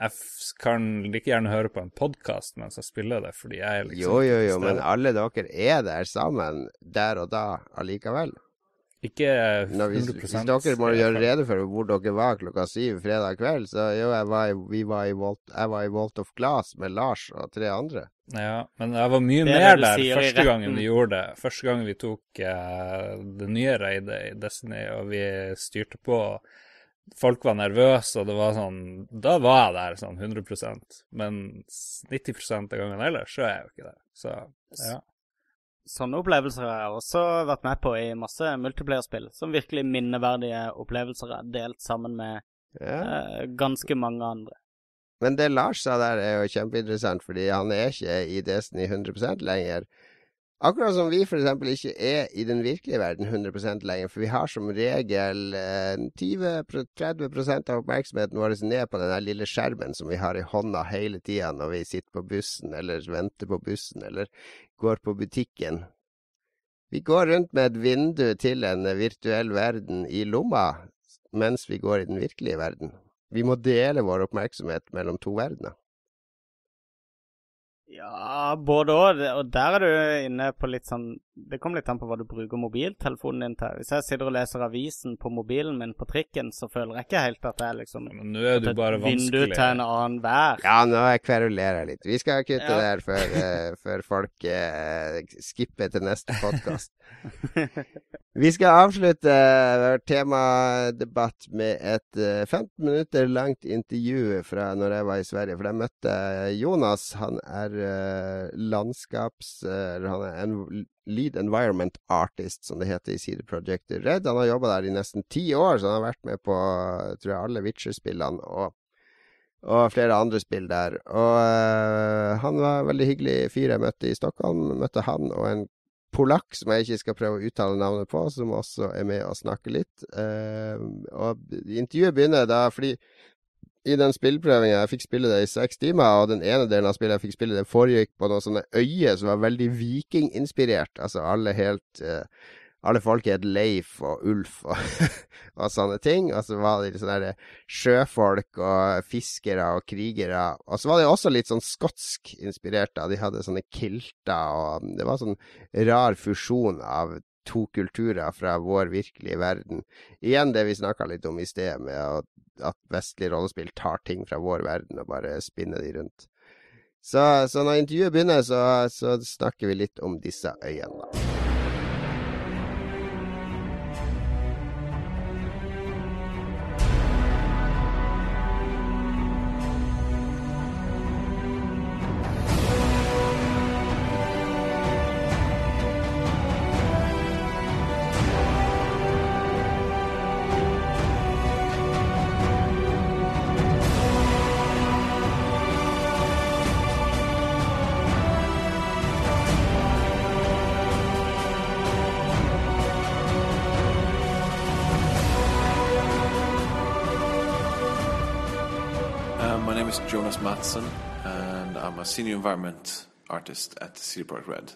Jeg kan like gjerne høre på en podkast mens jeg spiller det, fordi jeg er liksom Jo, jo, jo, men alle dere er der sammen der og da allikevel. Ikke 100 hvis, hvis dere må gjøre rede for hvor dere var klokka syv fredag kveld, så jo, jeg var, i, var i Walt, jeg var i Walt of Glass med Lars og tre andre. Ja, men jeg var mye mer der første gangen vi gjorde det. Første gangen vi tok uh, det nye raidet i Destiny, og vi styrte på. Folk var nervøse, og det var sånn Da var jeg der sånn 100% Men 90 av gangene ellers så er jeg jo ikke det. Så ja. Sånne opplevelser har jeg også vært med på i masse multiplayerspill. Som virkelig minneverdige opplevelser er delt sammen med ja. uh, ganske mange andre. Men det Lars sa der, er jo kjempeinteressant, fordi han er ikke i Destiny 100% lenger. Akkurat som vi f.eks. ikke er i den virkelige verden 100% lenger, for vi har som regel eh, 20-30 av oppmerksomheten vår ned på den lille skjermen som vi har i hånda hele tida når vi sitter på bussen, eller venter på bussen, eller går på butikken. Vi går rundt med et vindu til en virtuell verden i lomma mens vi går i den virkelige verden. Vi må dele vår oppmerksomhet mellom to verdener. Ja, både òg. Og der er du inne på litt sånn Det kommer litt an på hva du bruker mobiltelefonen din til. Hvis jeg sitter og leser avisen på mobilen min på trikken, så føler jeg ikke helt at det er liksom Men nå er du bare vanskelig. Vindu til en annen vær. Ja, nå kverulerer jeg litt. Vi skal kutte ja. der før, uh, før folk uh, skipper til neste podkast. Vi skal avslutte vår temadebatt med et uh, 15 minutter langt intervju fra når jeg var i Sverige. For jeg møtte Jonas. Han er landskaps... Han er en lead environment artist, som det heter i CD Project Red. Han har jobba der i nesten ti år, så han har vært med på tror jeg, alle Witcher-spillene. og og flere andre spill der. Og uh, han var en veldig hyggelig fyr jeg møtte i Stockholm. Møtte han og en polakk som jeg ikke skal prøve å uttale navnet på, som også er med og snakker litt. Uh, og intervjuet begynner da fordi i den spillprøvinga Jeg fikk spille det i seks timer, og den ene delen av spillet jeg fikk spille, det foregikk på noen sånne øyer som var veldig vikinginspirert. Altså alle helt uh, Alle folk het Leif og Ulf og, og sånne ting. Og så var det sånne sjøfolk og fiskere og krigere. Og så var det også litt sånn skotsk inspirert. Da. De hadde sånne kilter, og det var sånn rar fusjon av to kulturer fra vår virkelige verden. Igjen det vi snakka litt om i sted, med at, vestlig rollespill tar ting fra vår verden og bare spinner de rundt. Så, så når intervjuet begynner, så, så snakker vi litt om disse øyene, da. Senior environment artist at CD Projekt Red.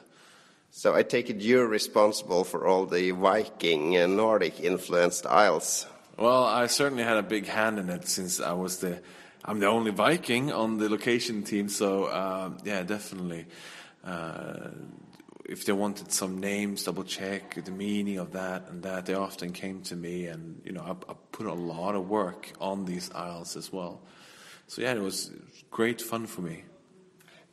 So I take it you're responsible for all the Viking and Nordic influenced isles. Well, I certainly had a big hand in it since I was the I'm the only Viking on the location team. So um, yeah, definitely. Uh, if they wanted some names, double check the meaning of that and that, they often came to me, and you know, I, I put a lot of work on these isles as well. So yeah, it was great fun for me.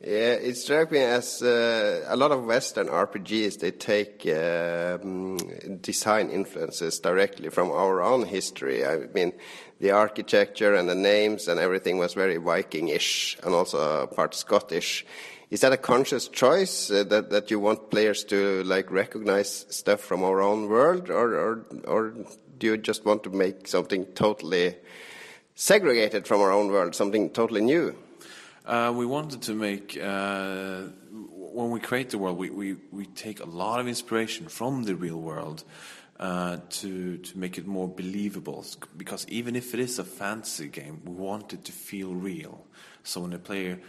Yeah, it struck me as uh, a lot of Western RPGs they take um, design influences directly from our own history. I mean, the architecture and the names and everything was very Viking-ish and also part Scottish. Is that a conscious choice uh, that that you want players to like recognize stuff from our own world, or or or do you just want to make something totally segregated from our own world, something totally new? Uh, we wanted to make, uh, when we create the world, we, we, we take a lot of inspiration from the real world uh, to, to make it more believable. Because even if it is a fantasy game, we want it to feel real. So when a player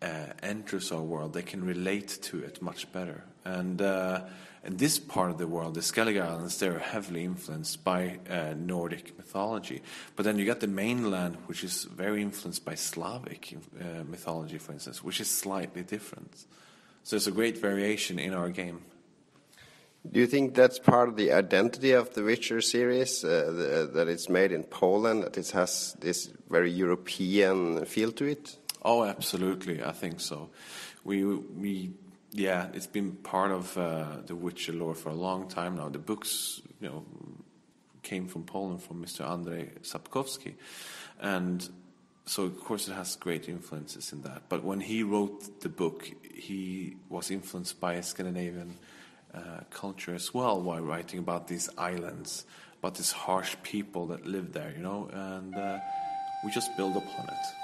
uh, enters our world, they can relate to it much better. And uh, in this part of the world, the Skellige Islands, they're heavily influenced by uh, Nordic mythology. But then you got the mainland, which is very influenced by Slavic uh, mythology, for instance, which is slightly different. So there's a great variation in our game. Do you think that's part of the identity of the Witcher series, uh, the, that it's made in Poland, that it has this very European feel to it? Oh, absolutely. I think so. We we yeah, it's been part of uh, the Witcher lore for a long time now. The books, you know, came from Poland from Mr. Andrzej Sapkowski, and so of course it has great influences in that. But when he wrote the book, he was influenced by Scandinavian uh, culture as well while writing about these islands, about these harsh people that live there, you know, and uh, we just build upon it.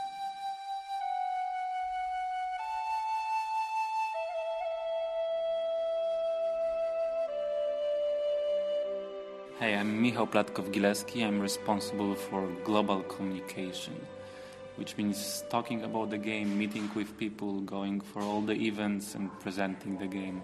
Hey, I'm Michał Platkov-Gileski. I'm responsible for global communication, which means talking about the game, meeting with people, going for all the events, and presenting the game.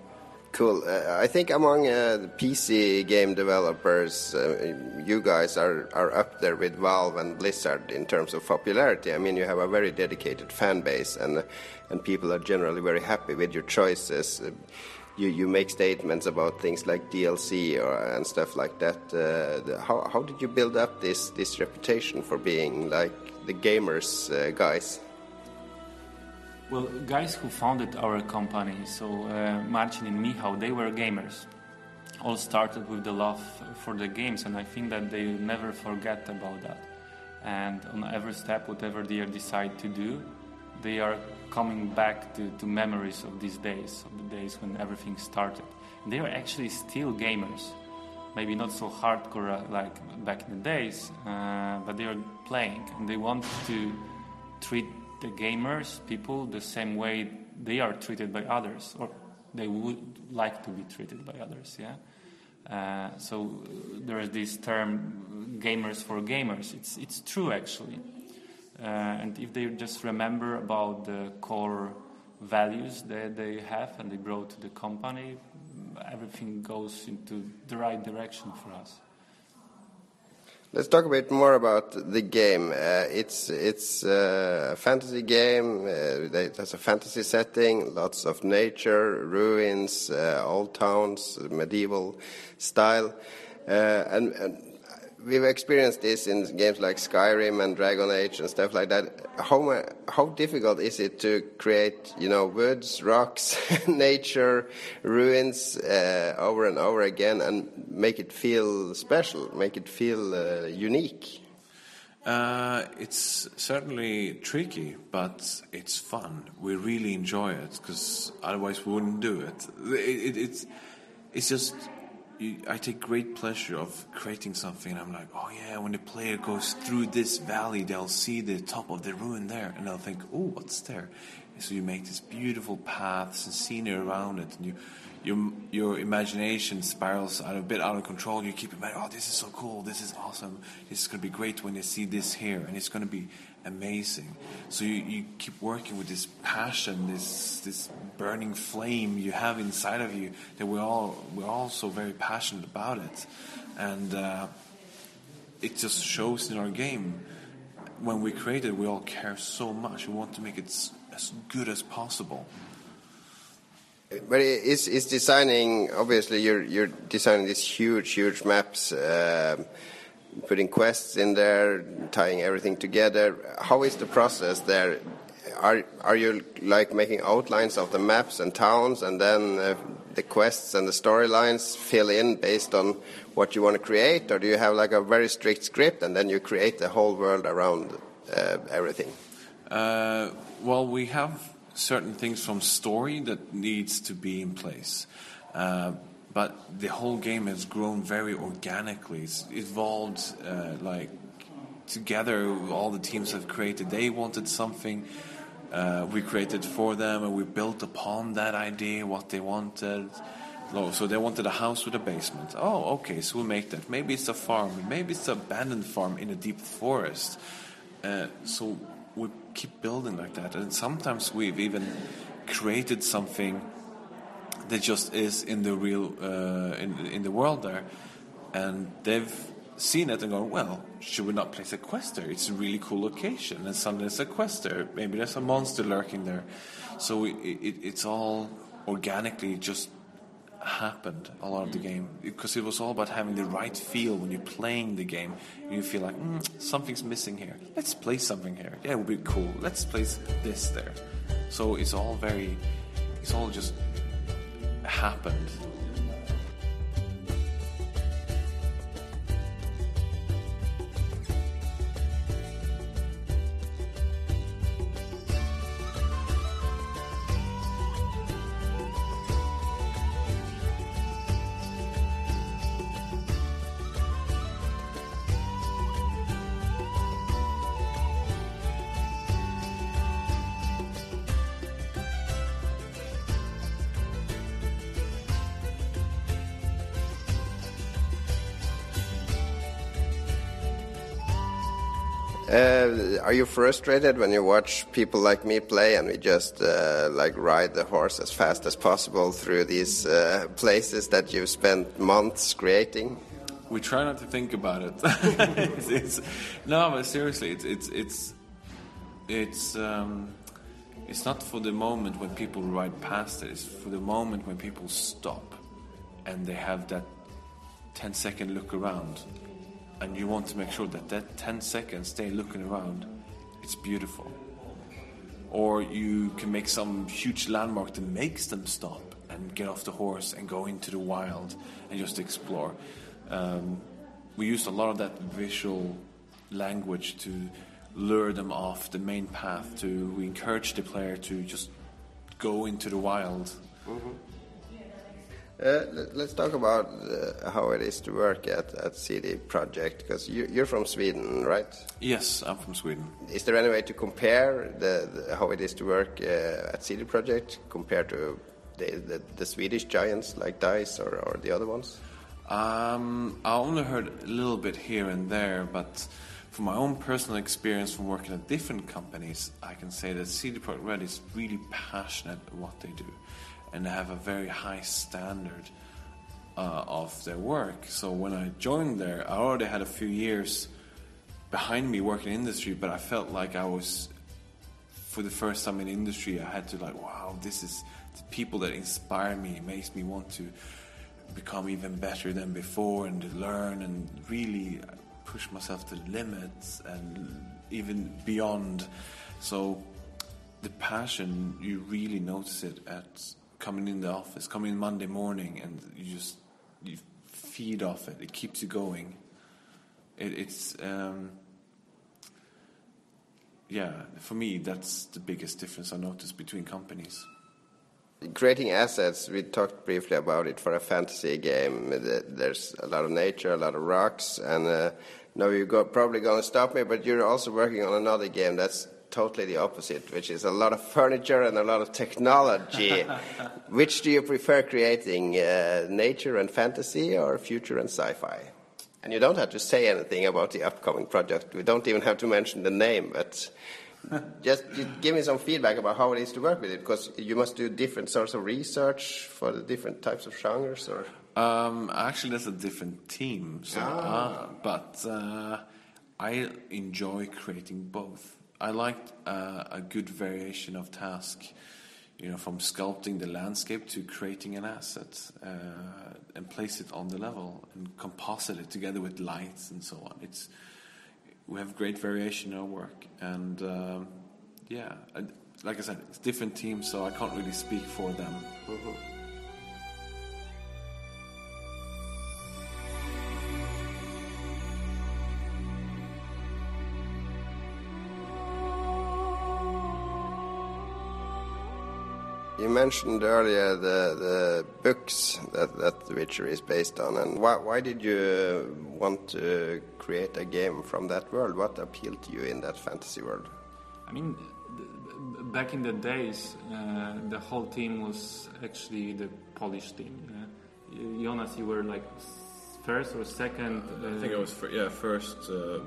Cool. Uh, I think among uh, the PC game developers, uh, you guys are, are up there with Valve and Blizzard in terms of popularity. I mean, you have a very dedicated fan base, and and people are generally very happy with your choices. You, you make statements about things like DLC or, and stuff like that. Uh, the, how, how did you build up this, this reputation for being like the gamers uh, guys? Well, guys who founded our company, so uh, Marcin and Michał, they were gamers. All started with the love for the games, and I think that they never forget about that. And on every step, whatever they decide to do, they are coming back to, to memories of these days, of the days when everything started. And they are actually still gamers. Maybe not so hardcore uh, like back in the days, uh, but they are playing and they want to treat the gamers, people, the same way they are treated by others, or they would like to be treated by others. Yeah. Uh, so there is this term "gamers for gamers." It's it's true actually, uh, and if they just remember about the core values that they have and they brought to the company, everything goes into the right direction for us. Let's talk a bit more about the game. Uh, it's it's uh, a fantasy game. Uh, has a fantasy setting, lots of nature, ruins, uh, old towns, medieval style, uh, and, and we've experienced this in games like Skyrim and Dragon Age and stuff like that. How how difficult is it to create, you know, woods, rocks, nature, ruins uh, over and over again and make it feel special, make it feel uh, unique? Uh, it's certainly tricky, but it's fun. We really enjoy it because otherwise we wouldn't do it. it, it it's it's just you, I take great pleasure of creating something. And I'm like, oh yeah, when the player goes through this valley, they'll see the top of the ruin there, and they'll think, oh, what's there? And so you make these beautiful paths and scenery around it, and you, your your imagination spirals out a bit out of control. You keep imagining, oh, this is so cool, this is awesome, this is going to be great when you see this here, and it's going to be amazing. So you, you keep working with this passion, this this burning flame you have inside of you that we're all we're all so very passionate about it, and uh, it just shows in our game. When we create it, we all care so much. We want to make it as good as possible. But it's, it's designing. Obviously, you're you're designing these huge, huge maps. Uh, putting quests in there, tying everything together. How is the process there? Are are you like making outlines of the maps and towns, and then uh, the quests and the storylines fill in based on what you want to create, or do you have like a very strict script and then you create the whole world around uh, everything? Uh, well, we have certain things from story that needs to be in place. But the whole game has grown very organically. It's evolved uh, like together. All the teams have created. They wanted something. Uh, we created for them, and we built upon that idea what they wanted. So they wanted a house with a basement. Oh, okay, so we'll make that. Maybe it's a farm. Maybe it's an abandoned farm in a deep forest. Uh, so we keep building like that, and sometimes we've even created something that just is in the real uh, in in the world there, and they've seen it and gone, well, should we not place a quest there? It's a really cool location, and suddenly there's a quest there. Maybe there's a monster lurking there, so it, it, it's all organically just happened a lot of the game because it was all about having the right feel when you're playing the game. You feel like mm, something's missing here. Let's play something here. Yeah, it would be cool. Let's place this there. So it's all very, it's all just happened. Are you frustrated when you watch people like me play and we just uh, like ride the horse as fast as possible through these uh, places that you've spent months creating? We try not to think about it. it's, it's, no, but seriously, it's it's it's it's um, it's not for the moment when people ride past it. It's for the moment when people stop and they have that 10 second look around and you want to make sure that that 10 seconds they looking around it's beautiful. Or you can make some huge landmark that makes them stop and get off the horse and go into the wild and just explore. Um, we used a lot of that visual language to lure them off the main path to we encourage the player to just go into the wild. Mm-hmm. Uh, let's talk about uh, how it is to work at, at CD Projekt, because you, are from Sweden, right? Yes, I'm from Sweden. Is there any way to compare the, the how it is to work uh, at CD Projekt compared to the, the, the, Swedish giants like DICE or, or the other ones? Um, I only heard a little bit here and there, but from my own personal experience from working at different companies, I can say that CD Projekt Red is really passionate at what they do and have a very high standard uh, of their work. So when I joined there, I already had a few years behind me working in industry, but I felt like I was, for the first time in industry, I had to like, wow, this is the people that inspire me, makes me want to become even better than before and learn and really push myself to the limits and even beyond. So the passion, you really notice it at coming in the office, coming in Monday morning, and you just you feed off it. It keeps you going. It, it's um, yeah, for me, that's the biggest difference I noticed between companies. Creating assets, we talked briefly about it for a fantasy game. There's a lot of nature, a lot of rocks, and uh, now you're probably going to stop me, but you're also working on another game that's totally the opposite, which is a lot of furniture and a lot of technology. which do you prefer creating, uh, nature and fantasy or future and sci-fi? And you don't have to say anything about the upcoming project. We don't even have to mention the name, but just give me some feedback about how it is to work with it, because you must do different sorts of research for the different types of genres, or. Um, actually, that's a different team. So, ah. uh, but uh, I enjoy creating both. I liked uh, a good variation of task, you know, from sculpting the landscape to creating an asset uh, and place it on the level and composite it together with lights and so on. It's we have great variation in our work, and um, yeah, like I said, it's different teams, so I can't really speak for them. Mm-hmm. You mentioned earlier the, the books that, that The Witcher is based on, and why, why did you want to create a game from that world? What appealed to you in that fantasy world? I mean, back in the days, uh, the whole team was actually the Polish team. Uh, Jonas, you were like first or second? Uh, I think I was yeah first uh,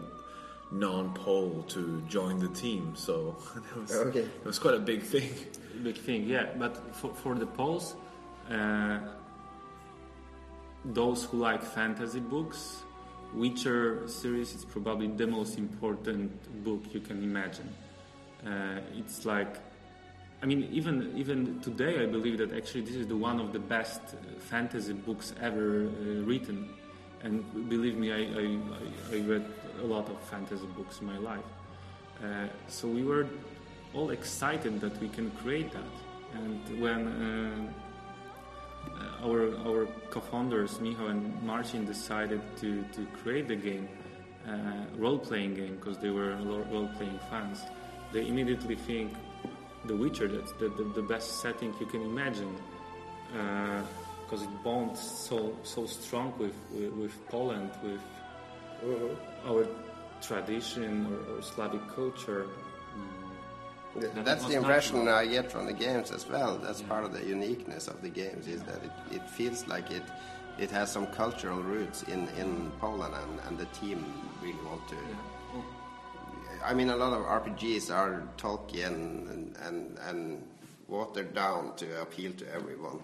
non-Pole to join the team, so it was, okay. it was quite a big thing. Big thing, yeah. But for, for the Poles, uh, those who like fantasy books, Witcher series is probably the most important book you can imagine. Uh, it's like I mean, even even today, I believe that actually this is the one of the best uh, fantasy books ever uh, written. And believe me, I, I, I, read a lot of fantasy books in my life. Uh, so we were all excited that we can create that. And when uh, our our co-founders Miho and Marcin decided to, to create the game, uh, role-playing game, because they were role-playing fans, they immediately think the Witcher, that's the, the, the best setting you can imagine, because uh, it bonds so so strong with with, with Poland, with uh-huh. our tradition or, or Slavic culture. Mm. That That's the impression I get from the games as well. That's yeah. part of the uniqueness of the games is that it, it feels like it it has some cultural roots in, in Poland and, and the team really want to yeah. I mean, a lot of RPGs are Tolkien and, and, and watered down to appeal to everyone.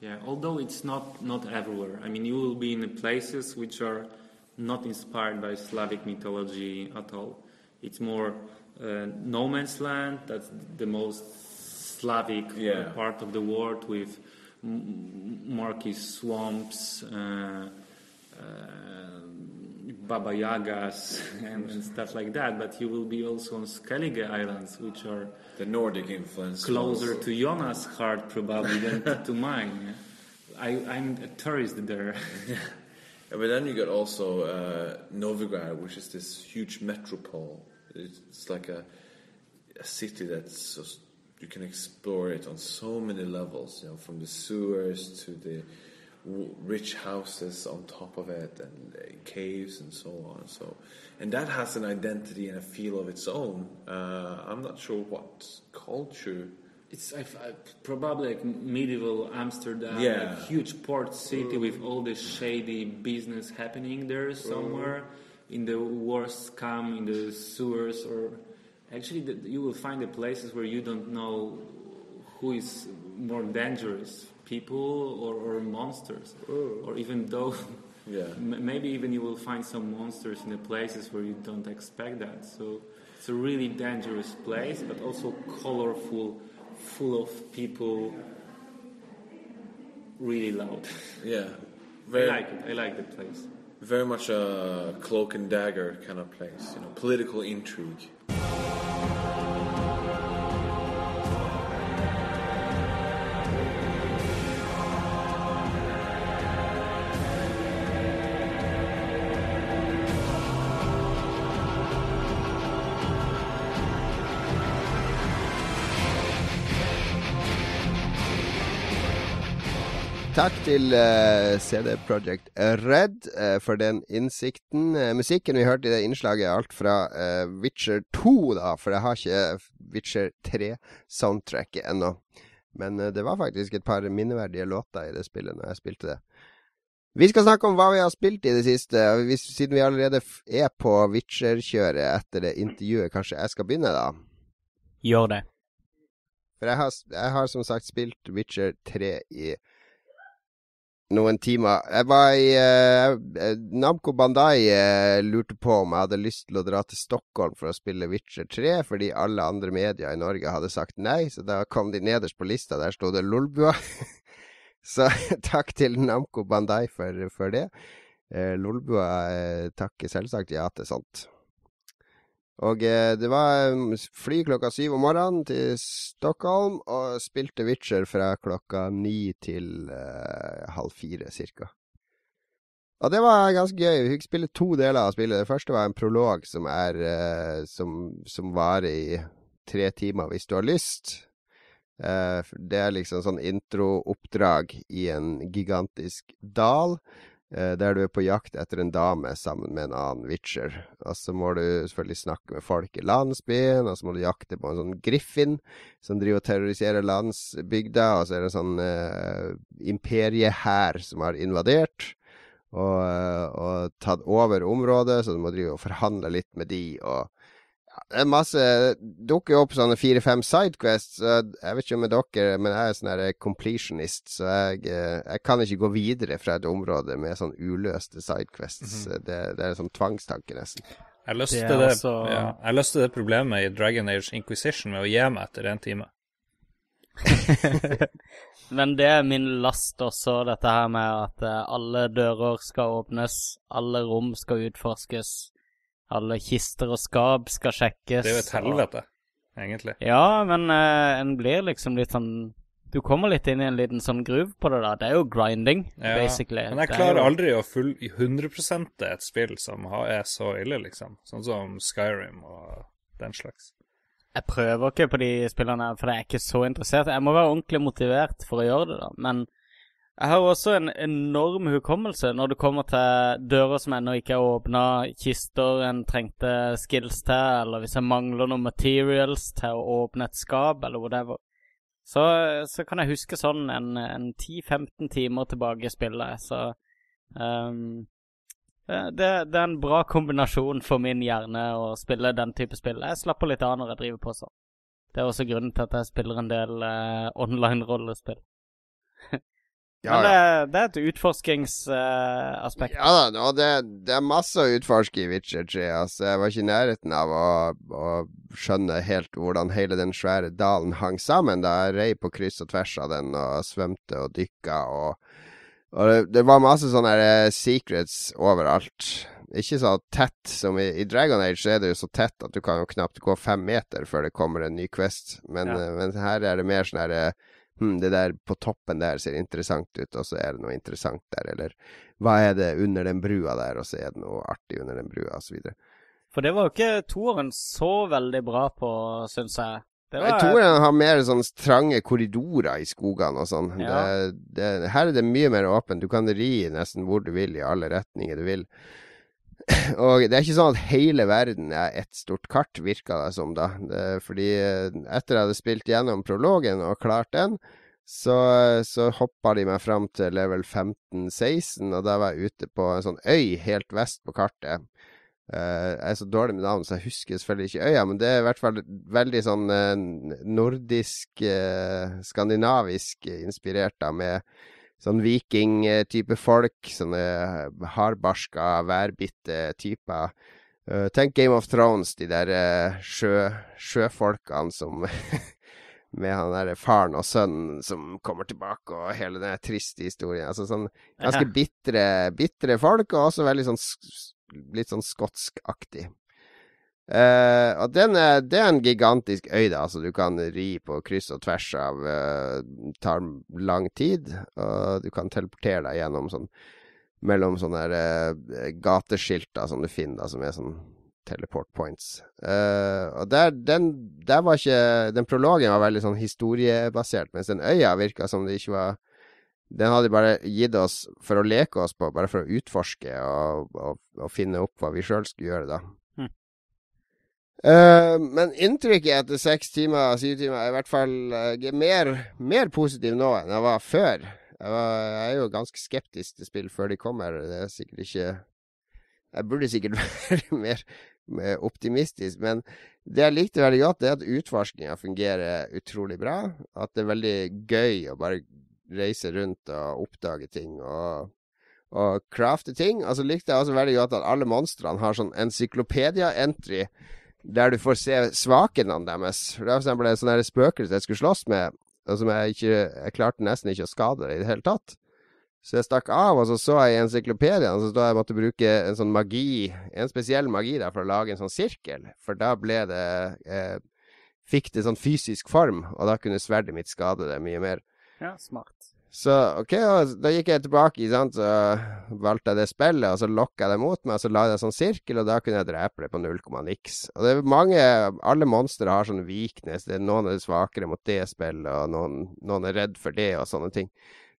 Yeah, although it's not not everywhere. I mean, you will be in places which are not inspired by Slavic mythology at all. It's more uh, no man's land. That's the most Slavic yeah. part of the world with murky swamps. Uh, uh, Baba Yagas and, and, stuff like that, but you will be also on Skellige Islands, which are the Nordic influence closer also. to Jonas' heart probably than to, to mine. I, am a tourist there. yeah, but then you got also uh, Novigrad, which is this huge metropole. It's like a, a city that's you can explore it on so many levels. You know, from the sewers to the rich houses on top of it and uh, caves and so on. So, and that has an identity and a feel of its own. Uh, I'm not sure what culture. It's I, I, probably like medieval Amsterdam, yeah. Like huge port city with all this shady business happening there somewhere mm. In the worst scum in the sewers or actually the, you will find the places where you don't know who is more dangerous people or, or monsters oh. or even though. Yeah. maybe even you will find some monsters in the places where you don't expect that. So it's a really dangerous place but also colorful full of people. Really loud. Yeah. Very, i like it. I like the place very much a cloak and dagger kind of place you know political intrigue Takk til eh, CD Project Red uh, for den innsikten. Uh, musikken vi hørte i det innslaget, er alt fra Witcher 2, da, for jeg har ikke Witcher 3-soundtracket ennå. Men det var faktisk et par minneverdige låter i det spillet når jeg spilte det. Vi skal snakke om hva vi har spilt i det siste. Siden vi allerede er på Witcher-kjøret etter det intervjuet, kanskje jeg skal begynne, da? Gjør det. For jeg har, jeg har som sagt spilt Witcher 3 i noen timer. Jeg var i uh, Namco Bandai uh, lurte på om jeg hadde lyst til å dra til Stockholm for å spille Witcher 3, fordi alle andre medier i Norge hadde sagt nei, så da kom de nederst på lista. Der sto det Lolbua. så takk til Namco Bandai for, for det. Uh, Lolbua takker selvsagt ja til sånt. Og eh, det var um, fly klokka syv om morgenen til Stockholm, og spilte Witcher fra klokka ni til eh, halv fire, cirka. Og det var ganske gøy. Vi fikk spille to deler av spillet. Det første var en prolog som er eh, som, som varer i tre timer, hvis du har lyst. Eh, det er liksom sånn intro-oppdrag i en gigantisk dal. Eh, der du er på jakt etter en dame sammen med en annen witcher. Og så må du selvfølgelig snakke med folk i landsbyen, og så må du jakte på en sånn griffin som driver og terroriserer landsbygda, og så er det en sånn eh, imperiehær som har invadert. Og, uh, og tatt over området, så du må drive og forhandle litt med de, og det er masse dukker jo opp sånne fire-fem sidequests. Så jeg vet ikke med dere, men jeg er sånn her completionist, så jeg, eh, jeg, kan ikke gå videre fra et område med sånn uløste sidequests. Mm -hmm. det, det, er sånn tvangstanke, nesten. Jeg løste det, det, altså... ja, jeg løste det problemet i Dragon Age Inquisition med å gi meg etter en time. Men det er min last også, dette her med at eh, alle dører skal åpnes, alle rom skal utforskes, alle kister og skap skal sjekkes. Det er jo et helvete, egentlig. Ja, men uh, en blir liksom litt sånn du kommer litt inn i en liten sånn groove på det, da. Det er jo grinding, ja, basically. Men jeg klarer jo... aldri å full 100 et spill som er så ille, liksom. Sånn som Skyrim og den slags. Jeg prøver ikke på de spillene, for jeg er ikke så interessert. Jeg må være ordentlig motivert for å gjøre det, da. Men jeg har også en enorm hukommelse når det kommer til dører som ennå ikke er åpna, kister en trengte skills til, eller hvis jeg mangler noen materials til å åpne et skap, eller whatever. Så, så kan jeg huske sånn en, en 10-15 timer tilbake i spillet, så um, det, det, er en bra kombinasjon for min hjerne å spille den type spill. Jeg slapper litt av når jeg driver på sånn. Det er også grunnen til at jeg spiller en del uh, online-rollespill. Ja, Men det, det, er et utforskingsaspekt. Uh, ja da, og det, det, er masse å utforske i Witcher 3. Altså, jeg var ikke i nærheten av å, å, skjønne helt hvordan hele den svære dalen hang sammen da jeg rei på kryss og tvers av den og svømte og dykka. Og, og det, det, var masse sånne uh, secrets overalt. Ikke så tett som i, i, Dragon Age, så er det jo så tett at du kan jo knapt gå fem meter før det kommer en ny quest. Men, ja. uh, men her er det mer sånn herre hm, det der på toppen der ser interessant ut, og så er det noe interessant der, eller hva er det under den brua der, og så er det noe artig under den brua, osv. For det var jo ikke toeren så veldig bra på, syns jeg. Var... Toeren har mer sånn trange korridorer i skogene og sånn. Ja. her er det mye mer åpent. Du kan ri nesten hvor du vil, i alle retninger du vil. Og det er ikke sånn at hele verden er ett stort kart, virka det som da. Fordi eh, etter jeg hadde spilt gjennom prologen og klart den, så, så hoppa de meg fram til level 15-16, og da var jeg ute på en sånn øy helt vest på kartet. Uh, jeg er så dårlig med navn, så jeg husker selvfølgelig ikke øya, men det er i hvert fall veldig sånn uh, nordisk, skandinavisk inspirert da, med sånn vikingtype folk. Sånne hardbarska, værbitte typer. Uh, tenk Game of Thrones, de der uh, sjø, sjøfolkene som Med han derre faren og sønnen som kommer tilbake, og hele den triste historien. Altså sånn ganske bitre, bitre folk, og også veldig sånn litt sånn skotskaktig. Uh, og er, det er en gigantisk øy, da, så du kan ri på kryss og tvers av uh, Tar lang tid, og du kan teleportere deg gjennom sånn Mellom sånne uh, gateskilter som du finner, da, som er sånn teleport points. Uh, og der, den, der var ikke Den prologen var veldig sånn historiebasert, mens den øya virka som det ikke var Den hadde bare gitt oss for å leke oss på, bare for å utforske og, og, og finne opp hva vi sjøl skulle gjøre, da. Uh, men inntrykket etter seks timer, syv timer, er i hvert fall uh, mer, mer, positiv nå enn jeg var før. Jeg, var, jeg, er jo ganske skeptisk til spill før de kommer. Det er sikkert ikke Jeg burde sikkert være mer, optimistisk, men det jeg likte veldig godt, er at utforskinga fungerer utrolig bra. At det er veldig gøy å bare reise rundt og oppdage ting. og og crafte ting. Og så likte jeg også veldig godt at alle monstrene har sånn encyklopedia-entry der du får se svakhetene deres. For eksempel en sånn spøkelse jeg skulle slåss med, og som jeg ikke Jeg klarte nesten ikke å skade det i det hele tatt. Så jeg stakk av, og så så jeg i encyklopedien så da jeg måtte bruke en sånn magi, en spesiell magi der for å lage en sånn sirkel. For da ble det eh, Fikk det sånn fysisk form, og da kunne sverdet mitt skade det mye mer. Ja, smart. Så OK, da gikk jeg tilbake, sant, så valgte jeg det spillet, og så lokka jeg det mot meg, og så la jeg en sånn sirkel, og da kunne jeg drepe det på null komma niks. Og det er mange Alle monstre har sånn. Det er noen er svakere mot det spillet, og noen, noen, er redd for det, og sånne ting.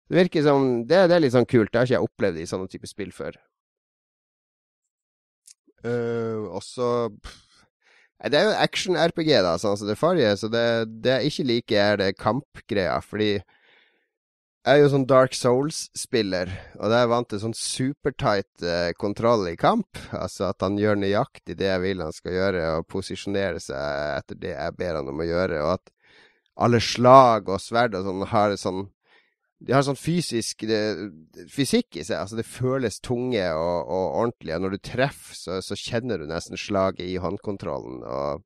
Det virker som Det, det er litt sånn kult. Det har ikke jeg opplevd i sånne type spill før. Uh, også pff. Det er jo action-RPG, da, sånn som det forrige, så det, det jeg ikke liker, er det kampgreia, fordi jeg er jo sånn Dark Souls-spiller, og da er jeg vant til sånn supertight eh, kontroll i kamp. Altså at han gjør nøyaktig det jeg vil han skal gjøre, og posisjonere seg etter det jeg ber han om å gjøre. Og at alle slag og sverd og sånn har sånn De har sånn fysisk det, fysikk i seg. Altså det føles tunge og, og ordentlig. Og når du treffer, så, så, kjenner du nesten slaget i håndkontrollen. Og,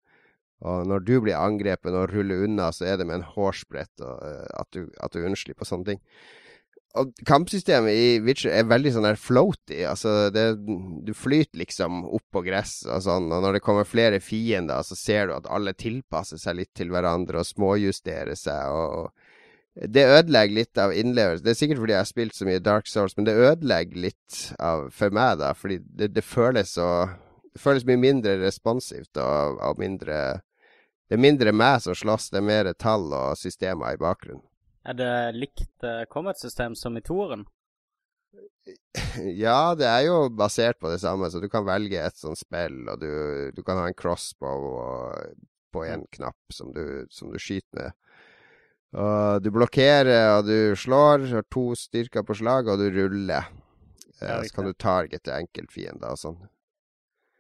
Og når du blir angrepet og ruller unna, så er det med en hårsbrett og, uh, at, du, at du unnslipper sånne ting. Og kampsystemet i Witcher er veldig sånn der floaty. Altså, det, du flyter liksom opp på gress og sånn, og når det kommer flere fiender, så ser du at alle tilpasser seg litt til hverandre og småjusterer seg. og det ødelegger litt av innlevelse. Det er sikkert fordi jeg har spilt så mye Dark Souls, men det ødelegger litt av, for meg, da. Fordi det, det føles så Det føles mye mindre responsivt og, og mindre Det er mindre meg som slåss, det er mer tall og systemer i bakgrunnen. Er det likt uh, combat-system som i toeren? Ja, det er jo basert på det samme, så du kan velge et sånt spill, og du, du kan ha en crossbow og, på én knapp som du, som du skyter med. Og du blokkerer, og du slår. Har to styrker på slag, og du ruller. Ja, så kan du targete enkeltfiender og sånn.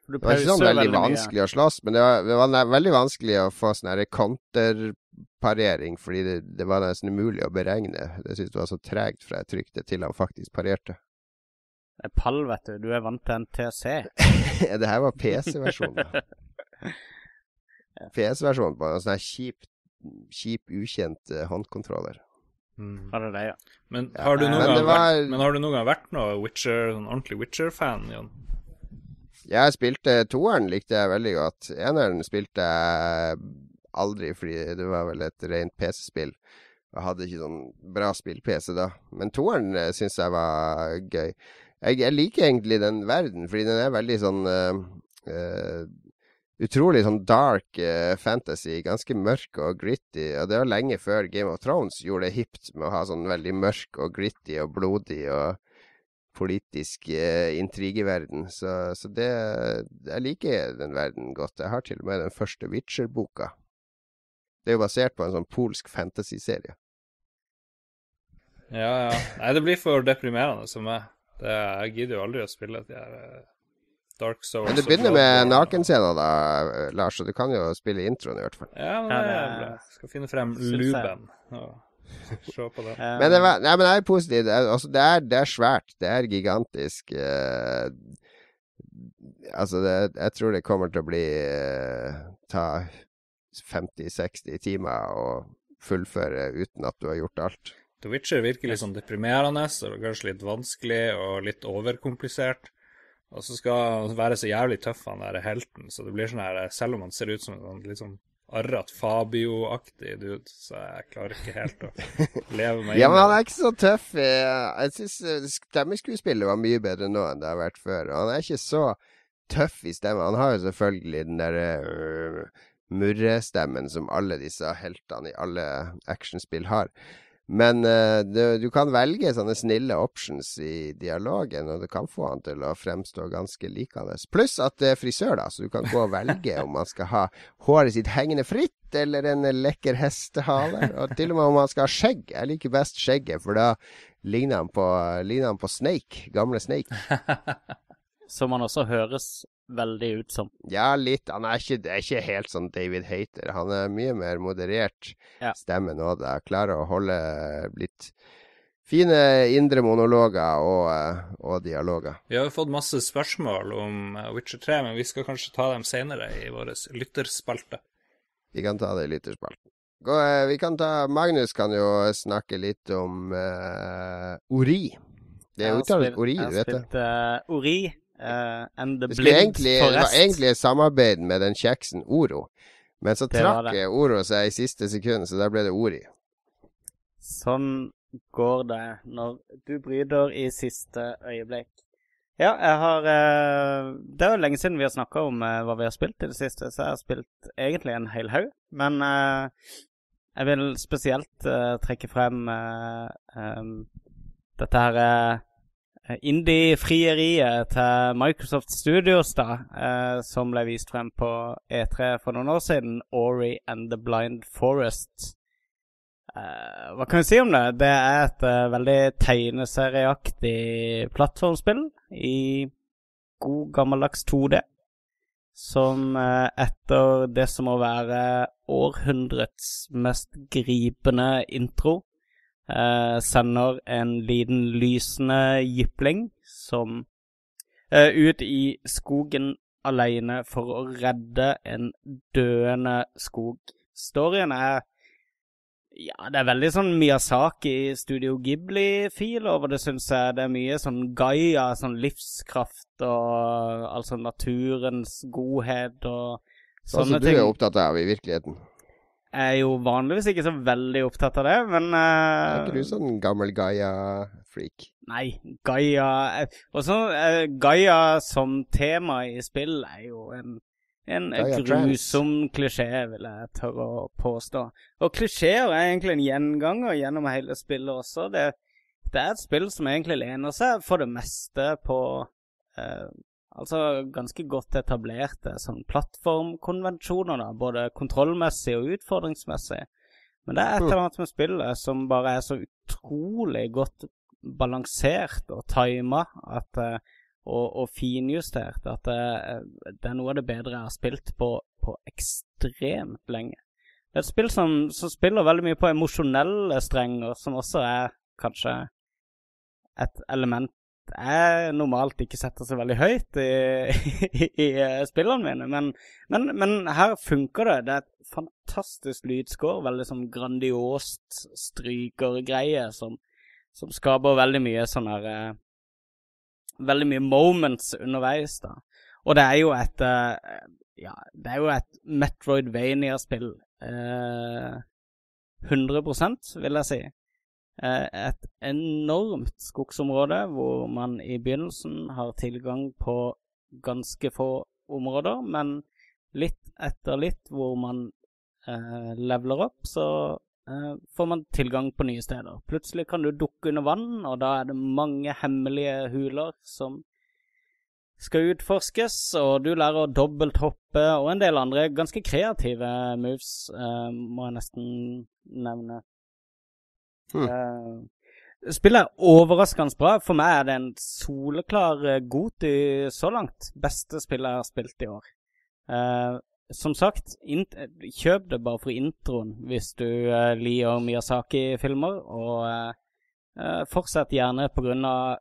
Det var ikke sånn veldig, veldig vanskelig å slåss, men det var, det var veldig vanskelig å få sånn counterparering, fordi det, det, var nesten umulig å beregne. Jeg synes det var så tregt fra jeg trykte til han faktisk parerte. Det er pall, vet du. Du er vant til en TC. det her var PC-versjonen. PC-versjonen på en sånn kjip kjip, ukjent uh, håndkontroller. Mm. Det det, ja. Men har du noen, men gang, var... vært, men har du noen gang vært noe Witcher, sånn ordentlig Witcher-fan, Jon? Jeg spilte toeren, likte jeg veldig godt. Eneren spilte jeg aldri, fordi det var vel et rent PC-spill. Jeg hadde ikke sånn bra spill-PC da. Men toeren eh, syns jeg var gøy. Jeg, jeg, liker egentlig den verden, fordi den er veldig sånn uh, uh, utrolig sånn dark uh, fantasy. Ganske mørk og gritty. Og det var lenge før Game of Thrones gjorde det hipt med å ha sånn veldig mørk og gritty og blodig og politisk eh, intrigeverden. Så, så, det Jeg liker den verden godt. Jeg har til og med den første Witcher-boka. Det er jo basert på en sånn polsk fantasy-serie. Ja, ja. Nei, det blir for deprimerende som meg. Det, jeg gidder jo aldri å spille de her eh, Dark Souls. Men du begynner med nakenscener, da, Lars, så du kan jo spille introen i hvert fall. Ja, men det er bra. Skal finne frem luben se på det. Men, det var, nei, men det er positivt. Altså, det, er, det er svært. Det er gigantisk. Uh, altså, det, jeg tror det kommer til å bli uh, ta 50-60 timer å fullføre uten at du har gjort alt. The Witcher virker litt sånn deprimerende og kanskje litt vanskelig og litt overkomplisert. Og så skal han være så jævlig tøff, han der helten, så det blir sånn her Selv om han ser ut som en sånn litt sånn arrat Fabio-aktig dude, så jeg klarer ikke helt å leve meg inn Ja, men han er ikke så tøff. Jeg syns eh, stemmeskuespillet var mye bedre nå enn det har vært før. Og han er ikke så tøff i stemmen. Han har jo selvfølgelig den derre uh, murrestemmen som alle disse heltene i alle actionspill har. Men uh, du, du, kan velge sånne snille options i dialogen, og det kan få han til å fremstå ganske likende. Pluss at det er frisør, da, så du kan gå og velge om man skal ha håret sitt hengende fritt, eller en lekker hestehale. Og til og med om man skal ha skjegg. Jeg liker best skjegget, for da ligner han på, ligner han på Snake. Gamle Snake. Som han også høres veldig ut som. Ja, litt. Han er ikke, er ikke helt sånn David Hater. Han er mye mer moderert ja. stemme nå. Da. Klarer å holde litt fine indre monologer og, eh, og, dialoger. Vi har jo fått masse spørsmål om eh, Witcher 3, men vi skal kanskje ta dem senere i vår lytterspalte. Vi kan ta det i lytterspalten. Eh, vi kan ta Magnus kan jo snakke litt om uh, Ori. Det er uttalt Ori, du vet det? Jeg har spilt uh, Ori Uh, and the det, egentlig, det var egentlig samarbeid med den kjeksen Oro. Men så trakk Oro seg i siste sekund, så der ble det Ori. Sånn går det når du bryter i siste øyeblikk. Ja, jeg har uh, Det er jo lenge siden vi har snakka om uh, hva vi har spilt i det siste, så jeg har spilt egentlig en hel haug. Men jeg vil spesielt trekke frem um, dette her Eh, indie-frieriet til Microsoft Studios, da, eh, som ble vist frem på E3 for noen år siden, Ori and the Blind Forest. Eh, hva kan vi si om det? Det er et eh, veldig tegneserieaktig plattformspill i god gammeldags 2D. Som eh, etter det som må være århundrets mest gripende intro eh, sender en liten lysende jypling som eh, ut i skogen alene for å redde en døende skog. Storyen er ja, det er veldig sånn Miyazaki Studio Ghibli-fil over det, syns jeg. Det er mye sånn Gaia, sånn livskraft og altså naturens godhet og sånne ting. Som du er opptatt av i virkeligheten? Er jo vanligvis ikke så veldig opptatt av det, men uh, Er ikke du sånn gammel Gaia-freak? Nei, Gaia Og så uh, Gaia som tema i spill er jo en en grusom klisjé, vil jeg tørre å påstå. Og klisjeer er egentlig en gjenganger gjennom hele spillet også. Det, det, er et spill som egentlig lener seg for det meste på eh, altså ganske godt etablerte sånn plattformkonvensjoner, da, både kontrollmessig og utfordringsmessig. Men det er et eller annet med spillet som bare er så utrolig godt balansert og tima at eh, og, og finjustert. At det, det, er noe av det bedre jeg har spilt på, på ekstremt lenge. Det er et spill som, som spiller veldig mye på emosjonelle strenger, som også er kanskje et element jeg normalt ikke setter seg veldig høyt i, i, i spillene mine, men, men, men, her funker det. Det er et fantastisk lydscore, veldig sånn grandiost strykergreie som, som skaper veldig mye sånn her eh, veldig mye moments underveis, da. Og det er jo et uh, Ja, det er jo et Metroidvania-spill. Eh, 100 vil jeg si. Uh, et enormt skogsområde hvor man i begynnelsen har tilgang på ganske få områder, men litt etter litt hvor man eh, leveler opp, så eh, får man tilgang på nye steder. Plutselig kan du dukke under vann, og da er det mange hemmelige huler som skal utforskes, og du lærer å dobbelthoppe og en del andre ganske kreative moves, eh, må jeg nesten nevne. Uh, spillet er overraskende bra. For meg er det en soleklar Goti så langt. Beste spillet jeg har spilt i år. Uh, som sagt, kjøp det bare for introen hvis du uh, liker Miyazaki-filmer, og uh, fortsett gjerne på grunn av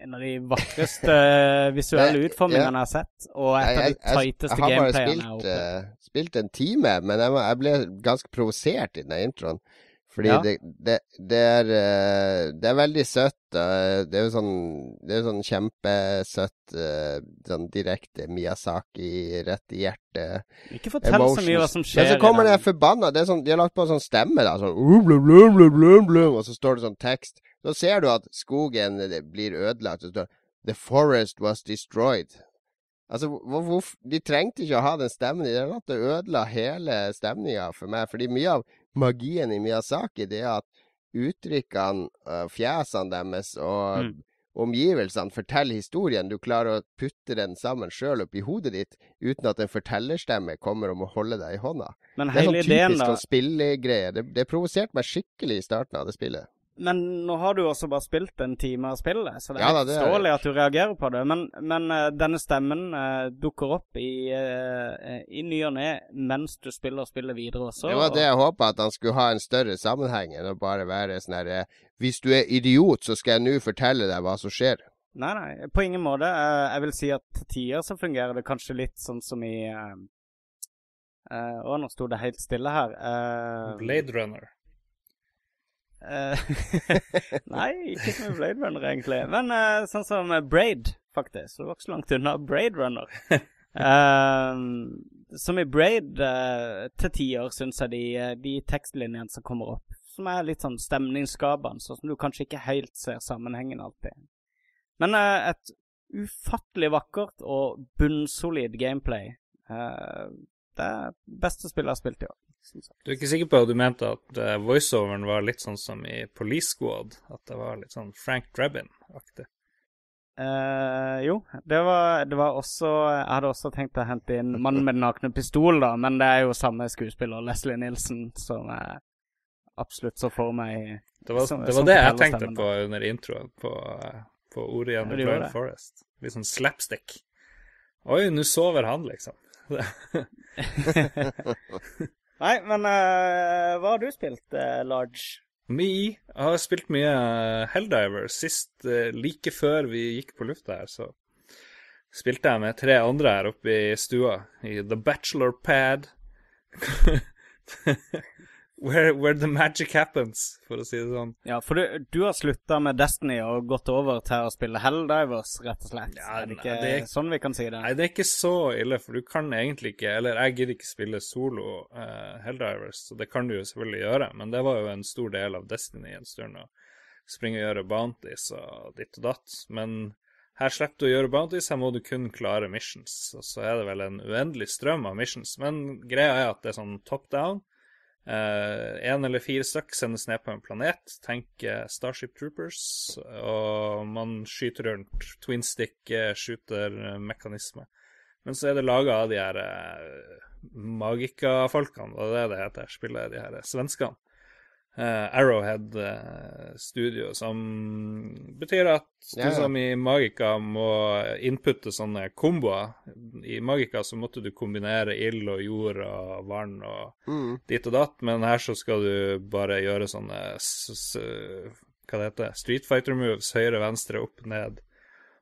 en av de vakreste visuelle utformingene jeg har sett, og et av de tighteste gameplayene jeg har bare spilt, uh, spilt en time, men jeg, jeg ble ganske provosert i den introen. Fordi ja. det, det, det, er, eh, det, er, veldig søtt. Det er jo sånn, det er sånn kjempesøtt, eh, sånn direkte Miyazaki rett i hjertet. Ikke fortell emotions. så mye hva som skjer. Men så kommer det forbanna sånn, De har lagt på en sånn stemme, da. Sånn, blum, blum, blum, blum, blum, og så står det sånn tekst. Så ser du at skogen blir ødelagt. Så står The forest was destroyed. Altså, hvor, De trengte ikke å ha den stemmen. De det ødela hele stemninga for meg. Fordi mye av magien i Miyazaki, det er at uttrykkene, uh, fjesene deres og mm. omgivelsene forteller historien. Du klarer å putte den sammen sjøl oppi hodet ditt uten at en fortellerstemme kommer om å holde deg i hånda. Men det er sånn typisk sånn spillegreie. Det, det provoserte meg skikkelig i starten av det spillet. Men nå har du også bare spilt en time av spillet, så det er ja, forståelig at du reagerer på det. Men, men uh, denne stemmen uh, dukker opp i, uh, i ny og ne mens du spiller spillet videre også. Det var det jeg håpa, at han skulle ha en større sammenheng enn å bare være sånn herre Hvis du er idiot, så skal jeg nå fortelle deg hva som skjer. Nei, nei, på ingen måte. jeg vil si at til tider så fungerer det kanskje litt sånn som i Å, nå sto det helt stille her. Blade Runner. Eh, nei, ikke som Blade Runner, egentlig. Men uh, sånn som uh, Braid, faktisk. Det var ikke så langt unna Braid Runner. uh, som i Braid til tider, syns jeg de, de tekstlinjene som kommer opp, som er litt sånn stemningsskapende, sånn som du kanskje ikke helt ser sammenhengen alltid. Men et ufattelig vakkert og bunnsolid gameplay. det er beste spillet jeg har spilt i år. Du er ikke sikker på at du mente at uh, voiceoveren var litt sånn som i Police Squad? At det var litt sånn Frank Drabin-aktig? Uh, jo, det var, det var, også Jeg hadde også tenkt å hente inn Mannen med den nakne pistol, da, men det er jo samme skuespiller, Leslie Nilsen, som jeg absolutt så for meg Det var, som, det, var det, jeg tenkte stemmen, på under introen på, uh, på ordet i Blind Forest. Litt sånn slapstick. Oi, nå sover han, liksom. Nei, men uh, hva har du spilt, uh, Large? Me? Jeg har spilt mye Helldiver sist, uh, like før vi gikk på lufta her, så spilte jeg med tre andre her oppe i stua, i The Bachelor Pad. Where, where, the magic happens, for å si det sånn. Ja, for du, du har slutta med Destiny og gått over til å spille Helldivers, rett og slett. Ja, er det ikke det er, sånn vi kan si det? Nei, det er ikke så ille, for du kan egentlig ikke Eller jeg gidder ikke spille solo uh, Helldivers, så det kan du jo selvfølgelig gjøre, men det var jo en stor del av Destiny en stund, å springe og gjøre bounties og ditt og datt. Men her slipper du å gjøre bounties, her må du kun klare missions. Og så er det vel en uendelig strøm av missions, men greia er at det er sånn top down. Én uh, eller fire stykk sendes ned på en planet. Tenk Starship Troopers. Og man skyter rundt. Twin stick uh, shooter-mekanisme. Men så er det laga av de her uh, magikafolkene, det er det det heter? Spiller de her svenskene. Uh, Arrowhead uh, Studio, som betyr at du ja. som i Magica må inputte sånne komboer. I Magica så måtte du kombinere ild og jord og vann og mm. dit og datt, men her så skal du bare gjøre sånne hva det heter, Street Fighter moves, høyre, venstre, opp, ned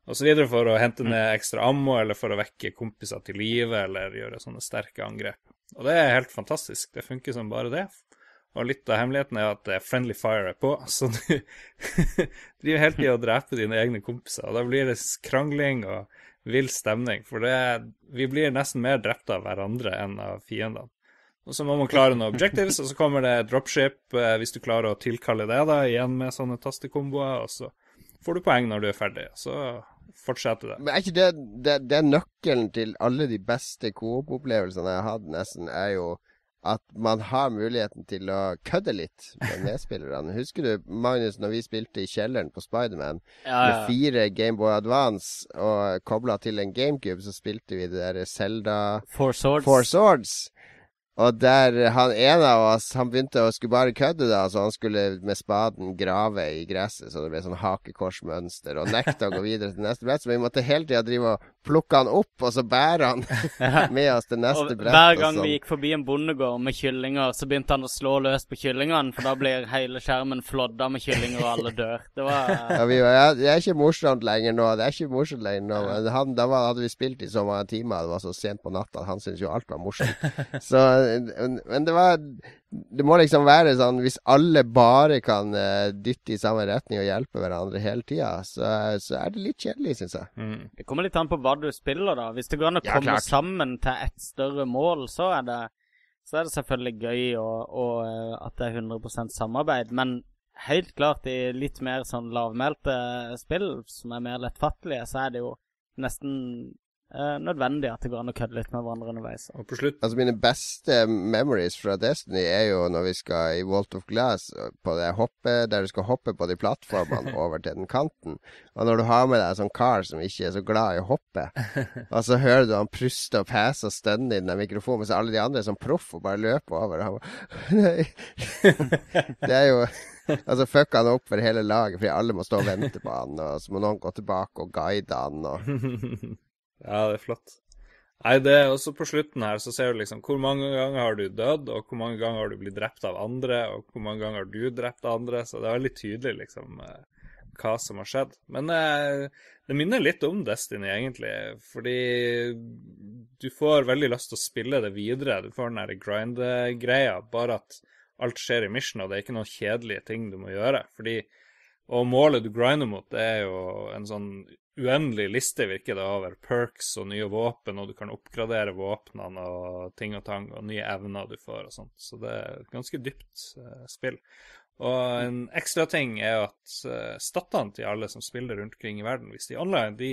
og så videre for å hente ned mm. ekstra ammo, eller for å vekke kompiser til live, eller gjøre sånne sterke angrep. Og det er helt fantastisk. Det funker som bare det. Og litt av hemmeligheten er at friendly fire er på, så du driver hele tida og dreper dine egne kompiser. Og da blir det krangling og vill stemning, for det, vi blir nesten mer drept av hverandre enn av fiendene. Og så må man klare noen objectives, og så kommer det dropship eh, hvis du klarer å tilkalle det, da, igjen med sånne tastekomboer, og så får du poeng når du er ferdig. Så fortsetter det. Men er ikke det, det, det er nøkkelen til alle de beste coop-opplevelsene jeg har hatt, nesten, er jo at man har muligheten til å kødde litt med medspillerne. Husker du, Magnus, når vi spilte i kjelleren på Spiderman ja, ja. med fire Gameboy Advance og kobla til en GameCube, så spilte vi det der Selda Four Swords. Four Swords. Og der han en av oss Han begynte å skulle bare kødde, da. Så han skulle med spaden grave i gresset så det ble sånn hakekorsmønster, og nekta å gå videre til neste brett. Så vi måtte hele tida drive og plukke han opp, og så bære han med oss til neste brett. Hver gang vi gikk forbi en bondegård med kyllinger, så begynte han å slå løs på kyllingene, for da blir hele skjermen flodda med kyllinger, og alle dør. Det var ja, vi var, ja, Det er ikke morsomt lenger nå. Det er ikke morsomt lenger nå. Han, da var, hadde vi spilt i så mange timer, det var så sent på natta han syntes jo alt var morsomt. Så men det var Det må liksom være sånn Hvis alle bare kan uh, dytte i samme retning og hjelpe hverandre hele tida, så, så, er det litt kjedelig, syns jeg. Mm. Det kommer litt an på hva du spiller, da. Hvis det går an å ja, komme klart. sammen til et større mål, så er det, så er det selvfølgelig gøy og, og uh, at det er 100% samarbeid. Men helt klart i litt mer sånn lavmælte spill, som er mer lettfattelige, så er det jo nesten Uh, nødvendig at det går an å kødde litt med hverandre underveis. Og på slutt Altså Mine beste memories fra Destiny er jo når vi skal i Walt of Glass, på det hoppet, der du skal hoppe på de plattformene over til den kanten. Og når du har med deg en sånn kar som ikke er så glad i å hoppe, og så hører du han pruste og pese og stønne i den mikrofonen, mens alle de andre er sånn proff og bare løper over. Og han Det er jo Altså fucka han opp for hele laget fordi alle må stå og vente på han, og så må noen gå tilbake og guide han. og Ja, det er flott. Nei, det er også på slutten her så ser du liksom hvor mange ganger har du dødd, og hvor mange ganger har du blitt drept av andre, og hvor mange ganger har du drept andre, så det er veldig tydelig liksom eh, hva som har skjedd. Men eh, det minner litt om Destiny, egentlig, fordi du får veldig lyst til å spille det videre. Du får den der grind-greia, bare at alt skjer i mission, og det er ikke noen kjedelige ting du må gjøre. fordi og målet du grinder mot, det er jo en sånn uendelig liste, virker det, over perks og nye våpen, og du kan oppgradere våpnene og ting og tang, og nye evner du får og sånt. Så det er et ganske dypt uh, spill. Og en ekstra ting er at uh, statene til alle som spiller rundt omkring i verden, hvis de er online, de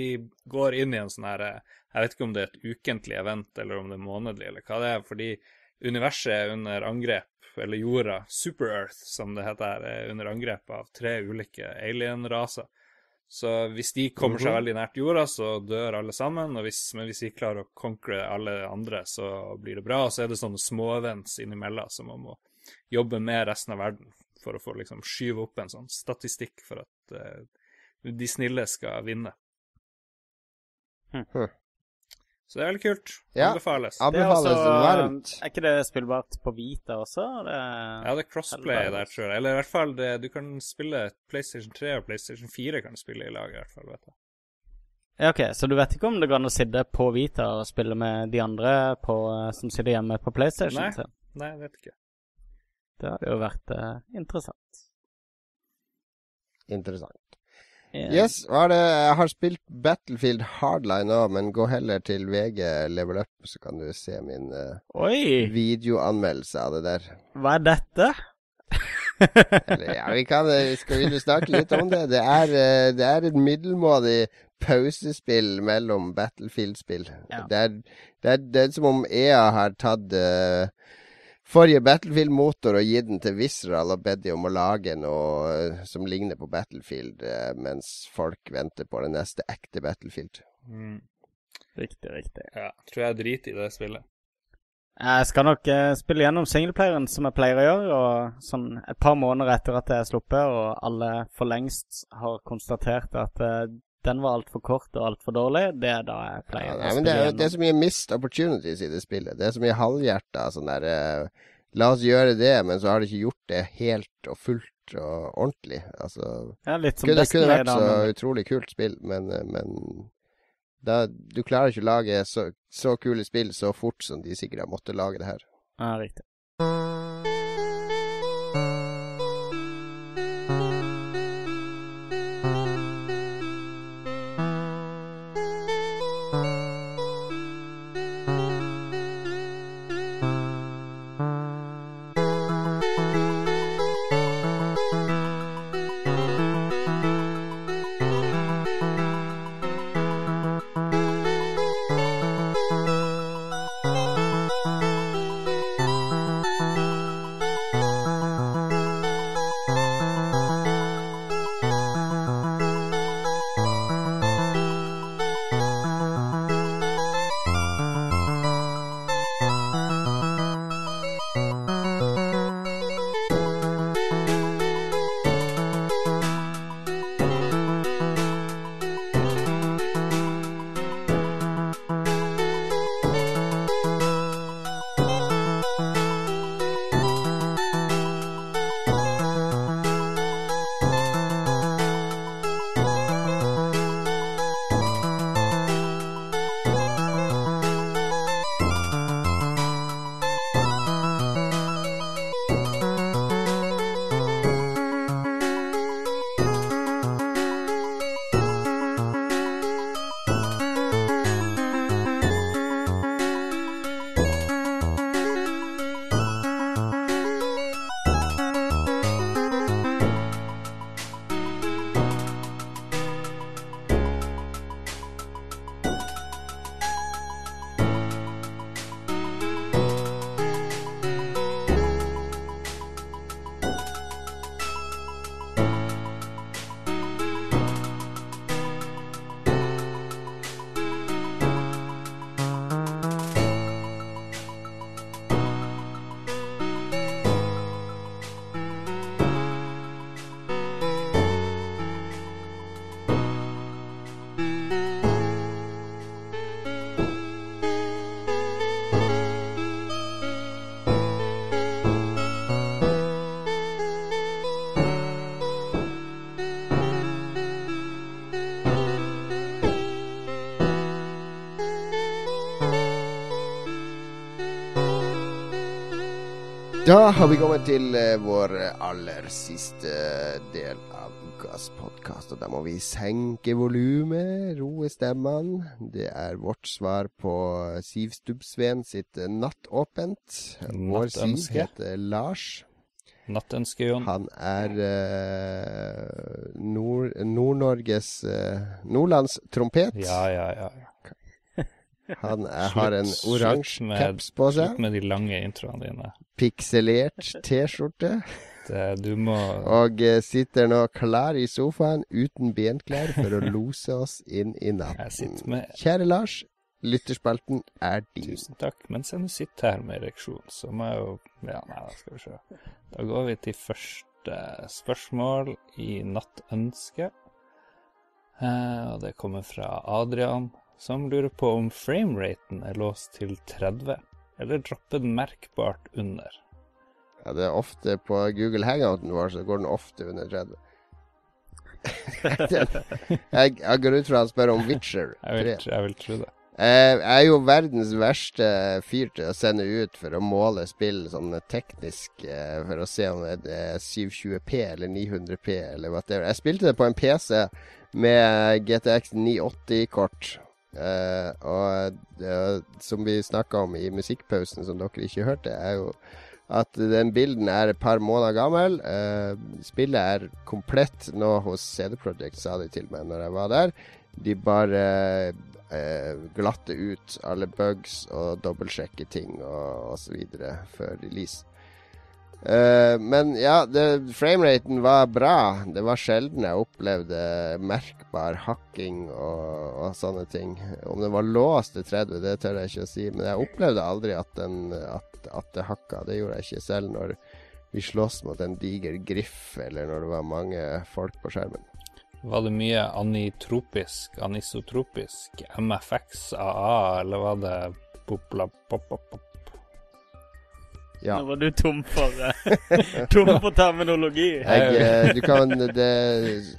går inn i en sånn her eh, Jeg vet ikke om det er et ukentlig event, eller om det er månedlig, eller hva det er, fordi universet er under angrep, eller jorda, Super Earth, som det heter, er under angrep av tre ulike alien-raser. Så hvis de kommer seg mhm. veldig nært jorda, så dør alle sammen. Hvis, men hvis de klarer å conquere alle andre, så blir det bra. Og så er det sånne småevents innimellom som man må jobbe med resten av verden for å få liksom skyve opp en sånn statistikk for at uh, de snille skal vinne. Hm. Så det er veldig kult. Ja. Anbefales. Anbefales også. Er ikke det spillbart på Vita også? Det ja, det er crossplay der, tror jeg. Eller i hvert fall, det, du kan spille PlayStation 3 og PlayStation 4 kan spille i lag, i hvert fall, vet jeg. Ja, ok, Så du vet ikke om det går an å sitte på Vita og spille med de andre på, som sitter hjemme på PlayStation? Nei, sin? nei jeg vet ikke. Det hadde jo vært uh, interessant. Interessant. Yes, det? Jeg har spilt Battlefield Hardline nå, men gå heller til VG Level Up, så kan du se min uh, videoanmeldelse av det der. Hva er dette? Eller, ja, vi kan Skal vi snakke litt om det? Det er, uh, det er et middelmådig pausespill mellom Battlefield-spill. Ja. Det, det, det, er, som om EA har tatt uh, forrige Battlefield-motor og gitt den til Visceral og bedt dem om å lage noe uh, som ligner på Battlefield, uh, mens folk venter på det neste ekte Battlefield. Mm. Riktig, riktig. Ja, tror jeg driter i det spillet. Jeg skal nok uh, spille gjennom singleplayeren som jeg pleier å gjøre, og sånn et par måneder etter at jeg er sluppet, og alle for lengst har konstatert at den var altfor kort og altfor dårlig, det er da jeg pleier ja, nei, å spille det er, det er så mye missed opportunities i det spillet. Det er så mye halvhjerta sånn der uh, La oss gjøre det, men så har de ikke gjort det helt og fullt og ordentlig. Altså ja, litt som Det kunne vært så utrolig kult spill, men, eh, men da, du klarer ikke å lage så, så kule spill så fort som de sikkert har måttet lage det her. Ja, riktig. Da har vi kommet til uh, vår aller siste del av ukas podkast. Og da må vi senke volumet, roe stemmene. Det er vårt svar på Siv Stubbsveen sitt uh, Nattåpent. Vår Siv heter Lars. Nattønske, Jon. Han er uh, Nord-Norges Nord Nordlands trompet. Ja, ja, ja. Han er, har en oransje caps på seg. Slutt med de lange introene dine. Pikselert T-skjorte. Du må Og uh, sitter nå klar i sofaen uten benklær for å lose oss inn i natten. Med... Kjære Lars, lytterspalten er din. Tusen takk. Mens jeg nå sitter her med ereksjon, så må jeg jo Ja, nei, da skal vi se. Da går vi til første spørsmål i Nattønske. Uh, og det kommer fra Adrian som lurer på om frameraten er låst til 30, eller dropper den merkbart under. Ja, det er ofte på Google Hangouten vår, så går den ofte under 30. jeg, jeg, går ut fra han spør om Witcher 3. Jeg vil, jeg vil tro det. Jeg er jo verdens verste fyr til å sende ut for å måle spill sånn teknisk, eh, for å se om det er 720P eller 900P eller hva det er. Jeg spilte det på en PC med GTX 980-kort. Uh, og uh, som vi snakka om i musikkpausen, som dere ikke hørte, er jo at den bilden er et par måneder gammel. Uh, spillet er komplett nå hos CD Projekt, sa de til meg når jeg var der. De bare glatter ut alle bugs og dobbeltsjekker ting og osv. før release. Uh, men ja, frameraten var bra. Det var sjelden jeg opplevde merkbar hakking og, og, sånne ting. Om det var låst til 30, det tør jeg ikke å si. Men jeg opplevde aldri at, den, at, at det hakka. Det gjorde jeg ikke selv når vi sloss mot en diger griff, eller når det var mange folk på skjermen. Var det mye anitropisk, anisotropisk, MFX, AA, eller var det popla pop, pop, pop? Ja. Nå var du tom for, uh, tom for terminologi. Jeg, uh, du kan det,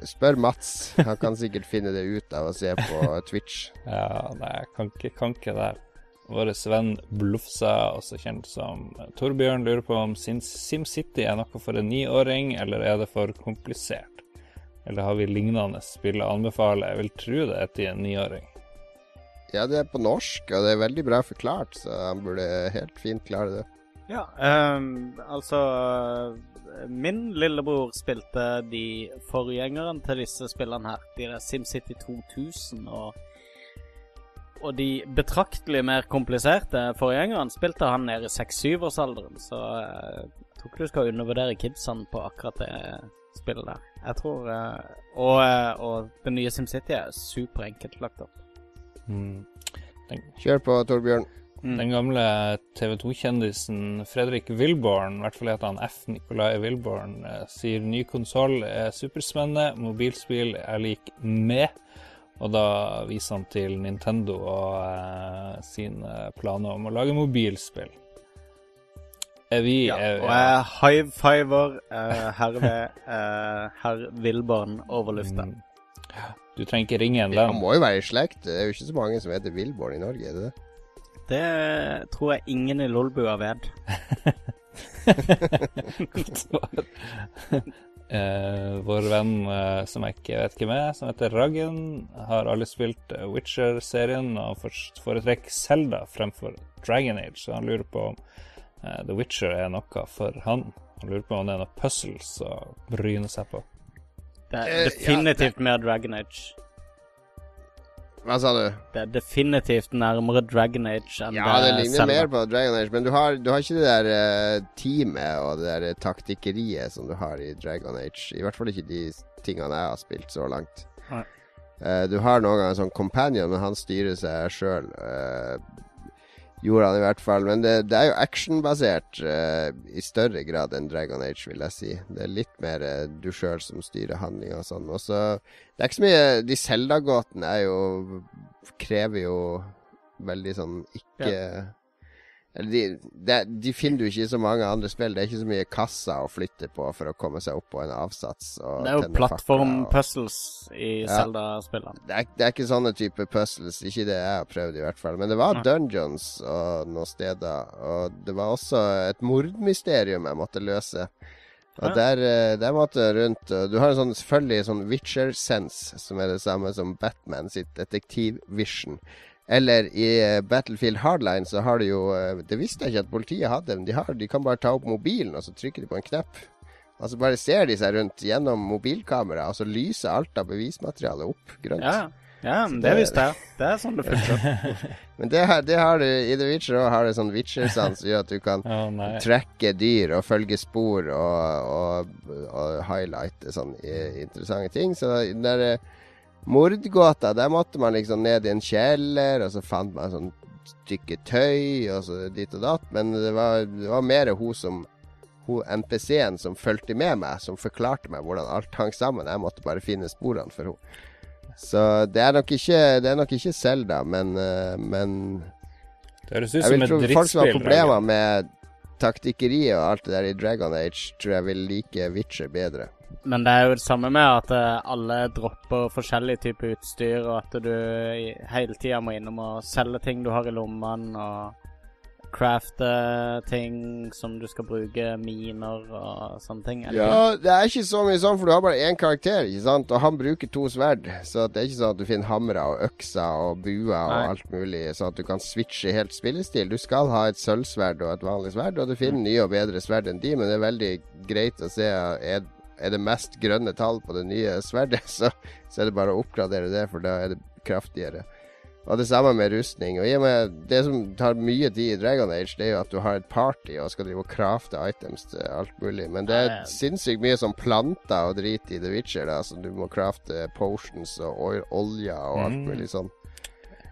Spør Mats. Han kan sikkert finne det ut av å se på Twitch. Ja, nei, jeg kan ikke, kan ikke det. Vår venn Blufsa, også kjent som Torbjørn, lurer på om SimCity er noe for en niåring, eller er det for komplisert? Eller har vi lignende spill å anbefale? Jeg vil tro det er til en niåring. Ja, det er på norsk, og det er veldig bra forklart, så han burde helt fint klare det. Ja, um, altså Min lillebror spilte de forgjengerne til disse spillene her. De der SimCity 2000 og og de betraktelig mer kompliserte forgjengerne spilte han nede i 6-7-årsalderen, så jeg uh, tror ikke du skal undervurdere kidsene på akkurat det spillet der. Jeg tror uh, og, uh, og, det nye SimCity er superenkelt lagt opp. Mm. Kjør på, Torbjørn. Mm. Den gamle TV 2-kjendisen Fredrik Wilborn, i hvert fall heter han F. Nicolai Wilborn, eh, sier ny konsoll er superspennende, mobilspill er lik med. Og da viser han til Nintendo og eh, sine planer om å lage mobilspill. Er vi ja, er, Og jeg high-fiver eh, herved eh, herr Wilborn over lufta. Mm. Du trenger ikke ringe en venn. Han må jo være i slekt. Det er jo ikke så mange som heter Wilborn i Norge, er det det? Det tror jeg ingen i Lolbua vet. Godt svar. Eh, vår venn eh, som jeg ikke vet hvem er, som heter Raggen, har alle spilt eh, Witcher-serien og foretrekker Selda fremfor Dragon Age. Så han lurer på om eh, The Witcher er noe for han. Han lurer på om det er noe puzzles å bryne seg på. Det er eh, definitivt mer Dragon Age. Hva sa du? Det er definitivt nærmere Dragon Age enn Ja, det ligner Zelda. mer på Dragon Age, men du har, du har ikke det der uh, teamet og det der taktikkeriet som du har i Dragon Age. I hvert fall ikke de tingene jeg har spilt så langt. Uh, du har noen ganger sånn companion, men han styrer seg sjøl. Uh, Gjorde han i hvert fall. Men det, det er jo actionbasert uh, i større grad enn Dragon Age, vil jeg si. Det er litt mer uh, du sjøl som styrer handlinga og sånn. Og så Det er ikke så mye De Zelda-gåtene er jo Krever jo veldig sånn ikke ja. De, de, de, finner du ikke i så mange andre spill. Det er ikke så mye kasser å flytte på for å komme seg opp på en avsats. det er jo plattform-puzzles i Zelda-spillene. Det, det, er ikke sånne type puzzles. Ikke det jeg har prøvd, i hvert fall. Men det var dungeons og noen steder. Og det var også et mordmysterium jeg måtte løse. Og der, eh, der måtte rundt Du har en sånn, selvfølgelig sånn Witcher-sense, som er det samme som Batman sitt detektiv-vision. Eller i eh, Battlefield Hardline så har de jo eh, Det visste jeg ikke at politiet hadde, men de, har, de kan bare ta opp mobilen, og så trykker de på en knapp. Og så bare ser de seg rundt gjennom mobilkamera, og så lyser alt av bevismaterialet opp grønt. Ja, ja men det, det visste jeg. Det er sånn det funker. men det, det, har du i The Witcher òg, har det sånn Witcher-sans som gjør at du kan oh, trekke dyr og følge spor og, og, og highlighte sånn interessante ting. Så der Mordgåta, der måtte man liksom ned i en kjeller, og så fant man sånn stykke tøy, og så dit og datt. Men det var, det var mer hun som hun NPC-en som fulgte med meg, som forklarte meg hvordan alt hang sammen. Jeg måtte bare finne sporene for henne. Så det er nok ikke, det er nok ikke Zelda, men, eh, men Det høres ut som et drittspill. Folk som har problemer med taktikkeriet og alt det der i Dragon Age, tror jeg vil like Witcher bedre. Men det er jo det samme med at eh, alle dropper forskjellig type utstyr, og at du hele tida må innom og selge ting du har i lommene, og crafte ting som du skal bruke, miner og sånne ting. Ja, det er ikke så mye sånn, for du har bare én karakter, ikke sant? og han bruker to sverd. Så det er ikke sånn at du finner hamre og økser og buer og Nei. alt mulig, sånn at du kan switche helt spillestil. Du skal ha et sølvsverd og et vanlig sverd, og du finner nye og bedre sverd enn de, men det er veldig greit å se er, er det mest grønne tall på det nye sverdet, så, så er det bare å oppgradere det, for da er det kraftigere. Og det samme med rustning. Og med Det som tar mye tid i Dragon Age, det er jo at du har et party og skal drive og crafte items til alt mulig. Men det er sinnssykt mye sånn planter og drit i The Witcher, da, så du må crafte potions og olje og alt mm. mulig sånn.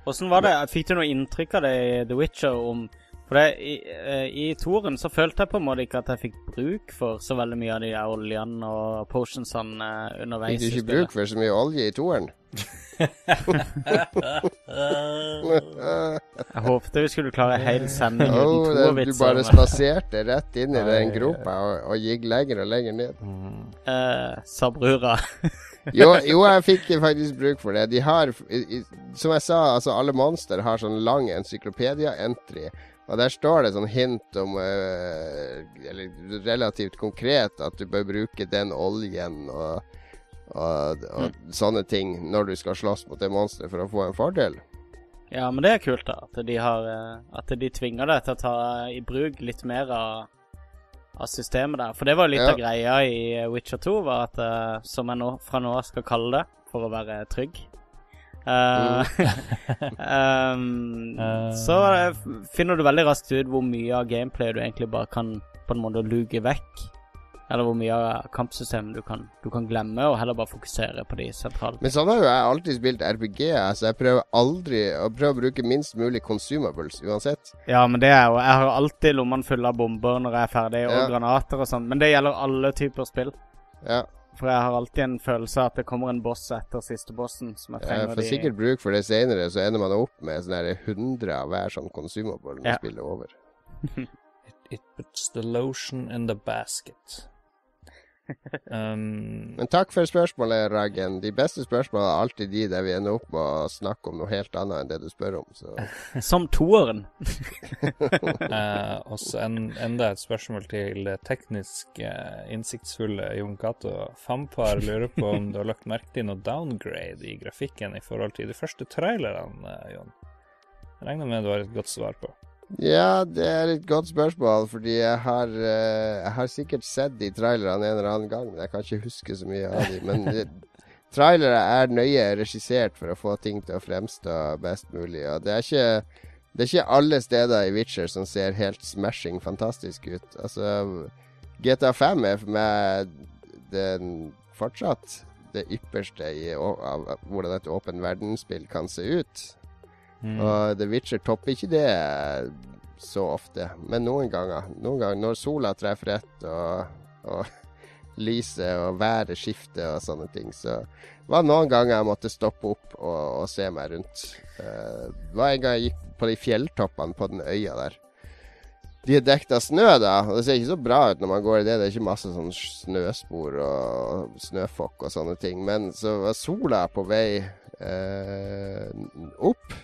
Åssen var det? Fikk du noe inntrykk av det i The Witcher om for det, i, eh, i toren så følte jeg på en måte ikke at jeg fikk bruk for så veldig mye av de der oljene og potionsene eh, underveis. Fikk du ikke bruk for så mye olje i toren? jeg håpte vi skulle klare hel sending uten oh, toervitser. Du bare spaserte rett inn i den gropa og, og gikk lenger og lenger ned. Mm. Uh, Sabrura. jo, jo, jeg fikk faktisk bruk for det. De har, som jeg sa, altså alle monster har sånn lang encyklopedia-entry og der står det sånn hint om uh, Eller relativt konkret at du bør bruke den oljen og, og, og mm. sånne ting når du skal slåss mot det monsteret for å få en fordel. Ja, men det er kult, da. At de, har, eh, at de tvinger deg til å ta i bruk litt mer av, av systemet der. For det var litt ja. av greia i Witcher 2, var at, uh, som jeg nå, fra nå av skal kalle det, for å være trygg Uh, um, så finner du veldig raskt ut hvor mye av gameplayet du egentlig bare kan på en måte luke vekk. Eller hvor mye av kampsystemet du kan, du kan glemme, og heller bare fokusere på de sentrale. Men sånn har jo jeg alltid spilt RPG. Altså jeg prøver aldri å prøve å bruke minst mulig consumables uansett. Ja, men det er jo Jeg har alltid lommene fulle av bomber når jeg er ferdig, og ja. granater og sånn. Men det gjelder alle typer spill. Ja. For jeg har alltid en følelse av at det kommer en boss etter siste bossen. Som jeg trenger Jeg får sikkert bruk for det senere, så ender man opp med sånne 100 av hver sånn consumable når ja. spillet er over. it, it puts the lotion in the basket. Um, Men takk for spørsmålet, Raggen. De beste spørsmålene er alltid de der vi ender opp med å snakke om noe helt annet enn det du spør om. Som toeren. uh, også en, enda et spørsmål til teknisk uh, innsiktsfulle Jon Cato. Fampar lurer på om du har lagt merke til noe downgrade i grafikken i forhold til de første trailerne, uh, Jon? Regner med du har et godt svar på. Ja, det er et godt spørsmål, fordi jeg har, uh, jeg har sikkert sett de trailerne en eller annen gang, men jeg kan ikke huske så mye av de. Men trailere er nøye regissert for å få ting til å fremstå best mulig. Og det er ikke, det er ikke alle steder i Witcher som ser helt smashing fantastisk ut. Altså, GTA 5 er for meg den fortsatt det ypperste i, av hvordan et åpen verdensspill kan se ut. Mm. Og The Witcher topper ikke det så ofte, men noen ganger. Noen ganger når sola treffer rett og, og lyset og været skifter og sånne ting, så var det noen ganger jeg måtte stoppe opp og, og se meg rundt. Uh, det var en gang jeg gikk på de fjelltoppene på den øya der. De er dekket av snø, da, og det ser ikke så bra ut når man går i det. Det er ikke masse sånn snøspor og snøfokk og sånne ting. Men så var sola på vei eh, opp.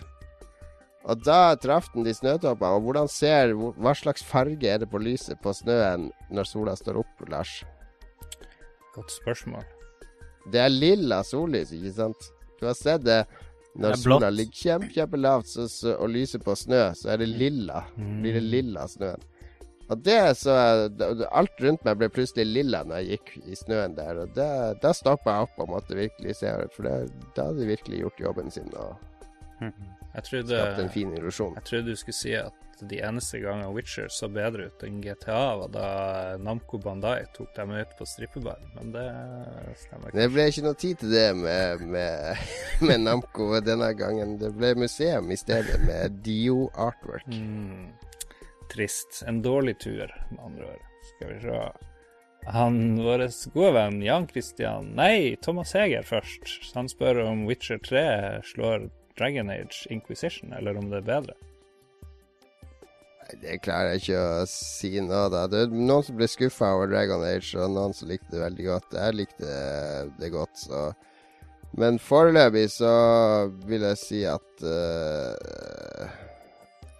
Og da traff den de snøtoppene. Og hvordan ser Hva slags farge er det på lyset på snøen når sola står opp, Lars? Godt spørsmål. Det er lilla sollys, ikke sant? Du har sett det når det sola ligger kjempe, kjempelavt og lyser på snø, så er det lilla. Mm. Blir det lilla snøen. Og det så Alt rundt meg ble plutselig lilla når jeg gikk i snøen der. Og da stoppa jeg opp og måtte virkelig se det, for da hadde de virkelig gjort jobben sin. og mm. Jeg trodde, en fin illusjon. Jeg trodde du skulle si at de eneste gangene Witcher så bedre ut enn GTA, var da Namco Bandai tok dem ut på strippebar, men det stemmer ikke. Det ble ikke noe tid til det med, med, med Namco denne gangen. Det ble museum i stedet, med Dio Artwork. Mm. Trist. En dårlig tur, med andre ord. Skal vi se. Han, Vår gode venn Jan Christian Nei, Thomas Heger først. Han spør om Witcher 3 slår Dragon Age Inquisition, eller om det er bedre? Det klarer jeg ikke å si nå, da. Det er noen som ble skuffa over Dragon Age, og noen som likte det veldig godt. Jeg likte det godt, så Men foreløpig så vil jeg si at uh,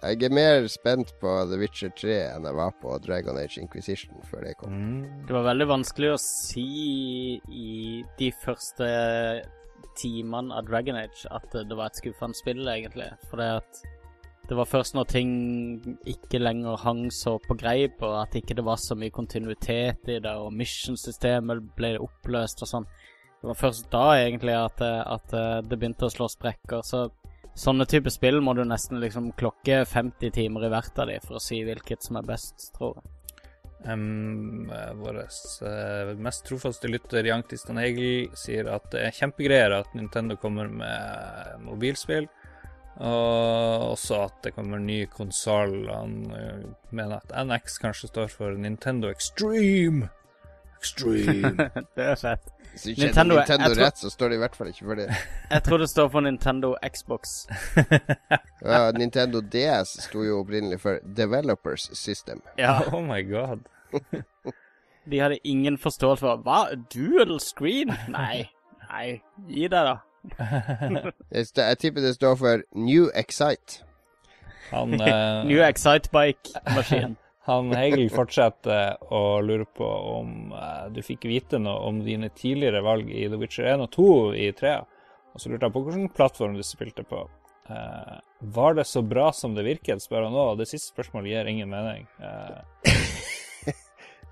jeg er mer spent på The Witcher 3 enn jeg var på Dragon Age Inquisition før det kom. Mm. Det var veldig vanskelig å si i de første timene av Dragon Age at det var et skuffende spill, egentlig. For det at det var først når ting ikke lenger hang så på greip, og at ikke det var så mye kontinuitet i det, og mission-systemet ble oppløst og sånn. Det var først da egentlig at, at det begynte å slå sprekker. Så sånne type spill må du nesten liksom klokke 50 timer i hvert av de for å si hvilket som er best, tror jeg. Um, Vår uh, mest trofaste lytter Jan Christian Egil sier at det er kjempegreier at Nintendo kommer med mobilspill. Og også at det kommer ny konsoll. Han uh, mener at NX kanskje står for Nintendo Extreme. Extreme. det er fett. Hvis du ikke Nintendo, Nintendo tror, rett, så står det i hvert fall ikke for det. jeg tror det står for Nintendo Xbox. ja, Nintendo DS sto jo opprinnelig for Developers System. Ja. Oh my god. De hadde ingen forståelse for Hva? Dual screen? Nei. Nei, gi deg, da. jeg tipper det står for New Excite. Han, uh, New Excite-bike-maskin. Han Hegel fortsetter å lure på om uh, du fikk vite noe om dine tidligere valg i The Witcher 1 og 2 i 3. Og så lurte han på hvilken plattform du spilte på. Uh, var det så bra som det virket, spør han nå. Det siste spørsmålet gir ingen mening.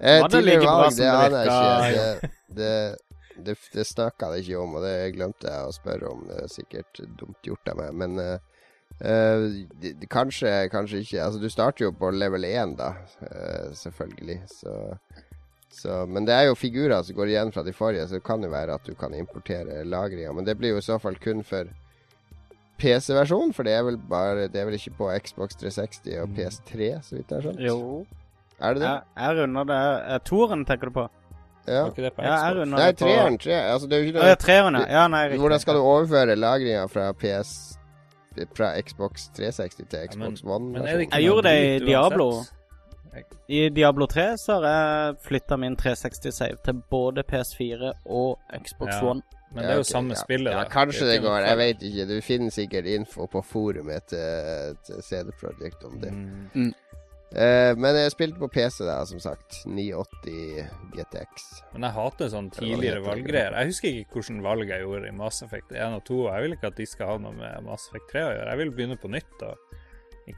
Uh, bra valg, det aner jeg ikke. Det, det, det, det snakka det ikke om, og det glemte jeg å spørre om. Det er sikkert dumt gjort av meg, men uh, kanskje, kanskje ikke. Altså, du starter jo på level 1, da, uh, selvfølgelig. Så, så, men det er jo figurer som går igjen fra de forrige, så det kan jo være at du kan importere lagringa. Men det blir jo i så fall kun for PC-versjon, for det er vel bare Det er vel ikke på Xbox 360 og PS3, så vidt jeg har skjønt? Jo. Er det det? Jeg, jeg runder det. Toren tenker du på? Ja. Var ikke det på Ja, jeg runder Nei, treeren. Tre, altså, det er jo ikke Å, ja, treeren, ja. ja. Nei, riktig. Hvordan skal du overføre lagringa fra PS Fra Xbox 360 til Xbox men, One? men jeg, Jeg gjorde det i? Diablo. I Diablo 3 så har jeg flytta min 360-save til både PS4 og Xbox Ja. One. Men det er jo okay, samme ja. spillet, Ja, kanskje det går. Jeg vet ikke. Du finner sikkert info på forumet til, til CD Projekt om det. Mm. Eh, men jeg spilte på PC, da, som sagt. 980 GTX. Men jeg hater sånn tidligere valggreier. Jeg husker ikke hvilke valg jeg gjorde i Mass Effect 1 og 2. Jeg vil ikke at de skal ha noe med Mass Effect 3 å gjøre. Jeg vil begynne på nytt. og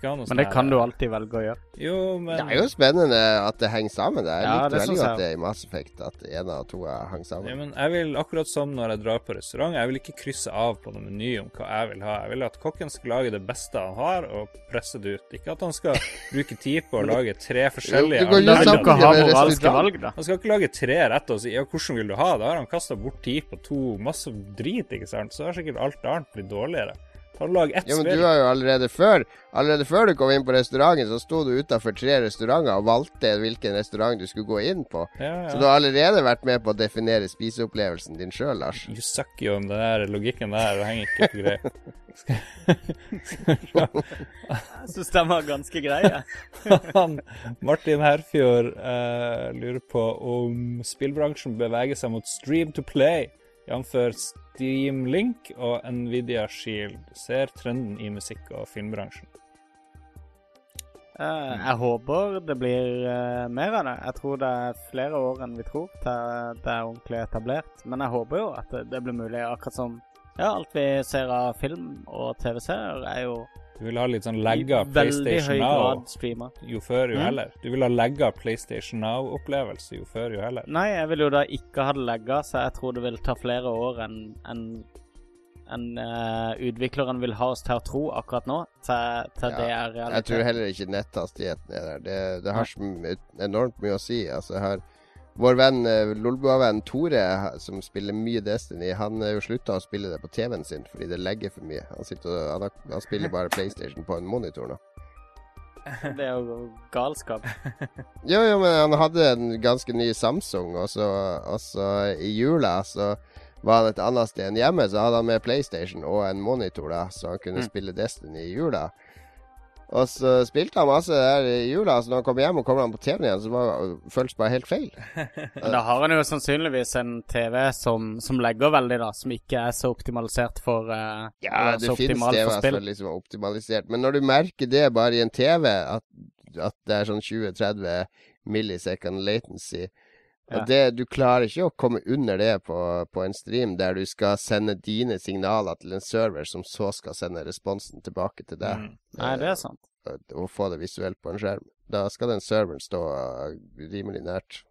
Men det sånn kan du alltid velge å gjøre. Jo, men Det er jo spennende at det henger sammen. Jeg Ja, likte veldig godt det i Mass Effect, at en av to hang sammen. Ja, men jeg vil akkurat som når jeg drar på restaurant, jeg vil ikke krysse av på noen meny om hva jeg vil ha. Jeg vil at kokken skal lage det beste han har, og presse det ut. Ikke at han skal bruke tid på å lage tre forskjellige Jo, det går ikke ha moralske valg, da. Han skal ikke lage tre retter og si ja, hvordan vil du ha? Da har han kasta bort tid på to masse drit, ikke sant. Så har sikkert alt annet blitt dårligere. Lag ett Ja, men spill. du har jo allerede før Allerede før du kom inn på restauranten, så sto du utafor tre restauranter og valgte hvilken restaurant du skulle gå inn på. Ja, Så du har allerede vært med på å definere spiseopplevelsen din sjøl, Lars. You suck jo om den der logikken der. Det henger ikke på greip. Jeg syns den var ganske grei. jeg. Han, Martin Herfjord uh, lurer på om spillbransjen beveger seg mot stream to play, jf. Steam Link og Nvidia Shield. Ser trenden i musikk- og filmbransjen. Uh, jeg håper det blir uh, mer av det. Jeg tror det er flere år enn vi tror til det er ordentlig etablert. Men jeg håper jo at det, det blir mulig, akkurat som ja, alt vi ser av film og TV-serier, er jo Du vil ha litt sånn legga PlayStation Now jo før jo Mm. heller. Du vil ha legga PlayStation Now-opplevelse jo før jo heller. Nei, jeg vil jo da ikke ha det legga, så jeg tror det vil ta flere år enn en, en, uh, utvikleren vil ha oss til å tro akkurat nå, til, til Ja, det er realiteten. Jeg tror heller ikke netthastigheten er der. Det, det har så enormt mye å si. Altså, jeg har vår venn eh, Lolbua-venn Tore, som spiller mye Destiny, han er jo slutta å spille det på TV-en sin fordi det legger for mye. Han, og, han, han spiller bare PlayStation på en monitor nå. Det er jo galskap. Jo, jo, men han hadde en ganske ny Samsung, og så, og så i jula så var han et annet sted enn hjemme, så hadde han med PlayStation og en monitor, da, så han kunne Mm. spille Destiny i jula. Og så spilte han masse der i jula. Så når han kom hjem og kommer han på TV-en igjen, så var, føltes bare helt feil. Men da har han jo sannsynligvis en TV som, som, legger veldig, da. Som ikke er så optimalisert for uh, Ja, det finnes TV-er som er optimalisert. Men når du merker det bare i en TV, at, at det er sånn 20-30 millisecond latency ja. Det, du klarer ikke å komme under det på, på, en stream der du skal sende dine signaler til en server, som så skal sende responsen tilbake til deg. Mm. Nei, det er sant. Og, og, få det visuelt på en skjerm. Da skal den serveren stå uh, rimelig nært.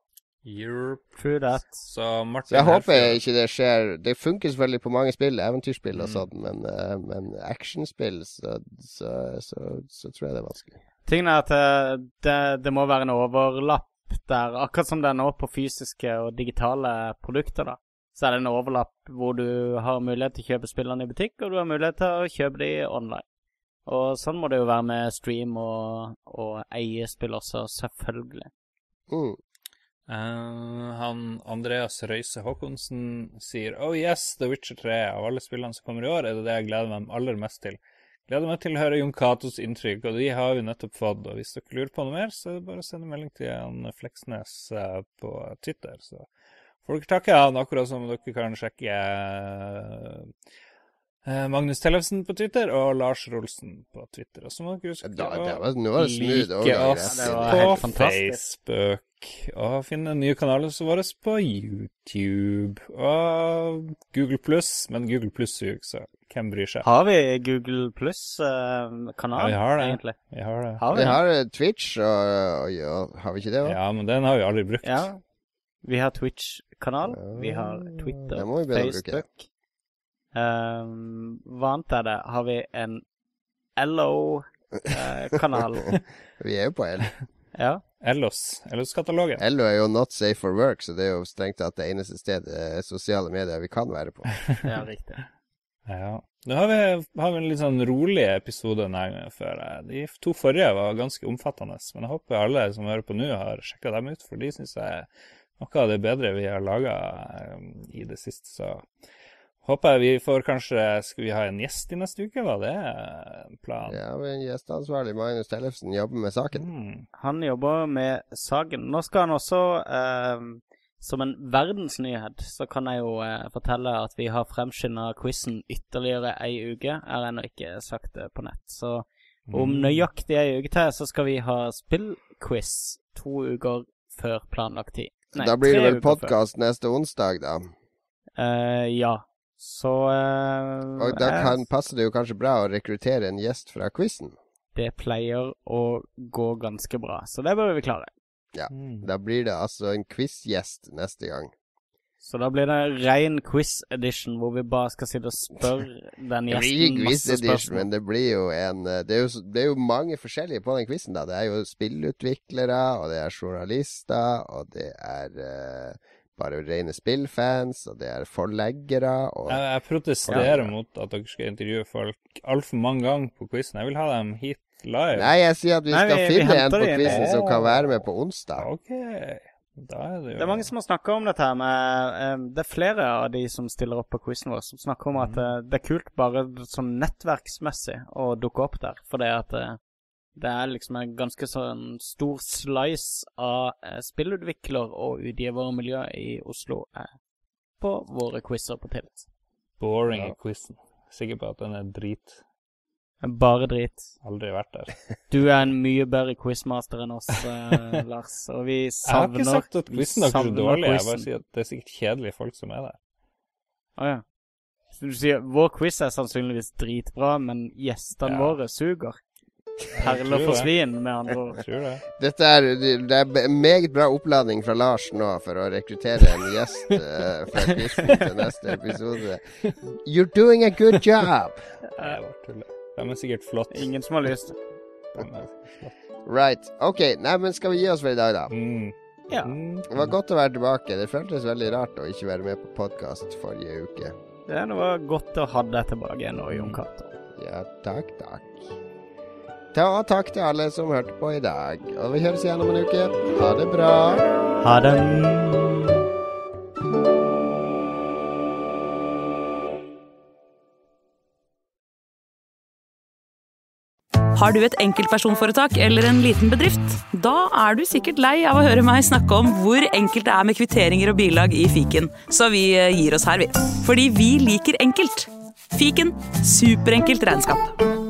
Europe. True that. Så, Martin så jeg håper ikke det skjer. Det funker selvfølgelig på mange spill, eventyrspill og mm. sånn, men, uh, men actionspill, så, så, så, tror jeg det er vanskelig. Tingen er at det, det må være en overlapp der, akkurat som det er nå på fysiske og digitale produkter, da, så er det en overlapp hvor du har mulighet til å kjøpe spillene i butikk, og du har mulighet til å kjøpe de online. Og sånn må det jo være med stream og, og eiespill også, selvfølgelig. Mm. Uh, han Andreas Røise Håkonsen sier Oh yes, The Witcher 3 av alle spillene som kommer i år, er det det jeg gleder meg aller mest til. Gleder meg til å høre Jon Catos inntrykk, og de har vi nettopp fått. Og hvis dere lurer på noe mer, så er det bare å sende melding til han Fleksnes eh, på Twitter. Så får dere takke han, akkurat som dere kan sjekke eh, Magnus Tellefsen på Twitter og Lars Rolsen på Twitter. Og så må dere huske å like oss på Facebook og finne nye kanaler våre på YouTube og Google Pluss, men Google Pluss suger, så hvem bryr seg? Har vi Google Pluss-kanal, uh, ja, vi har det. egentlig? Vi har det. Har vi, vi har eh, Twitch, og, og, ja, har vi ikke det òg? Ja, men den har vi aldri brukt. Ja. Vi har Twitch-kanal, vi har Twitter, vi Facebook. Um, hva annet er det? Har vi en LO-kanal? Uh, vi er jo på L. ja. Ellos. Ellos-katalogen. Ello er jo not safe for work, så det er jo strengt tatt det eneste stedet eh, sosiale medier vi kan være på. ja, riktig. Ja. Nå har vi, har vi, en litt sånn rolig episode denne gangen før. De to forrige var ganske omfattende, men jeg håper alle som hører på nå, har sjekka dem ut, for de syns jeg er noe av det bedre vi har laga um, i det siste. Så Håper jeg vi får kanskje Skal vi ha en gjest i neste uke? Var det planen? Ja, men gjesteansvarlig Magnus Tellefsen jobber med saken. Mm. Han jobber med saken. Nå skal han også, eh, som en verdensnyhet, så kan jeg jo eh, fortelle at vi har fremskynda quizen ytterligere ei uke. Jeg har ennå ikke sagt det på nett. Så om mm. nøyaktig ei uke til, så skal vi ha spillquiz to uker før planlagt tid. Nei, da blir det vel podkast neste onsdag, da? Eh, ja. Så uh, Og da kan, passer det jo kanskje bra å rekruttere en gjest fra quizen? Det pleier å gå ganske bra, så det bør vi klare. Ja. Mm. Da blir det altså en quizgjest neste gang. Så da blir det ren quiz-edition, hvor vi bare skal sitte og spørre den gjesten masse spørsmål. Det blir quiz-edition, men det blir jo en eh, det er jo, det er jo, mange forskjellige på den quizen, da. Det er jo spillutviklere, og det er journalister, og det er uh, bare rene spillfans, og det er forleggere og Jeg, jeg protesterer ja. mot at dere skal intervjue folk altfor mange ganger på quizen. Jeg vil ha dem hit live. Nei, jeg sier at vi Nei, skal vi, finne vi en på quizen som kan være med på onsdag. Okay. Da er det, jo... det er mange som har snakka om dette her med um, Det er flere av de som stiller opp på quizen vår, som snakker om at uh, det er kult bare sånn nettverksmessig å dukke opp der. For det at uh, det er liksom en ganske sånn stor slice av eh, spillutvikler- og utgivermiljø i Oslo eh, på våre quizer på Tilt. Boring ja. quizen. Sikker på at den er drit. Bare drit. Aldri vært der. Du er en mye bedre quizmaster enn oss, eh, Lars, og vi savner Jeg har ikke sagt at quizen er så dårlig, jeg bare sier at det er sikkert kjedelige folk som er der. Å ah, ja. Så du sier vår quiz er sannsynligvis dritbra, men gjestene ja. våre suger? Perler for svin, med andre ord. Dette er, det er meget bra oppladning fra Lars nå for å rekruttere en gjest uh, fra til neste episode. You're doing a good job! De er sikkert flott. Ingen som har lyst. Right. OK. Nei, men skal vi gi oss for i dag, da? Mm. Ja. Det var godt å være tilbake. Det føltes veldig rart å ikke være med på podkast forrige uke. Det var godt å ha deg tilbake igjen nå, Jon Cato. Ja, takk, takk. Ta takk til alle som hørte på i dag. Og vi høres igjen om en uke. Ha det bra. Ha det. Har du et enkeltpersonforetak eller en liten bedrift? Da er du sikkert lei av å høre meg snakke om hvor enkelt det er med kvitteringer og bilag i fiken, så vi eh, gir oss her, vi. Fordi vi liker enkelt. Fiken superenkelt regnskap.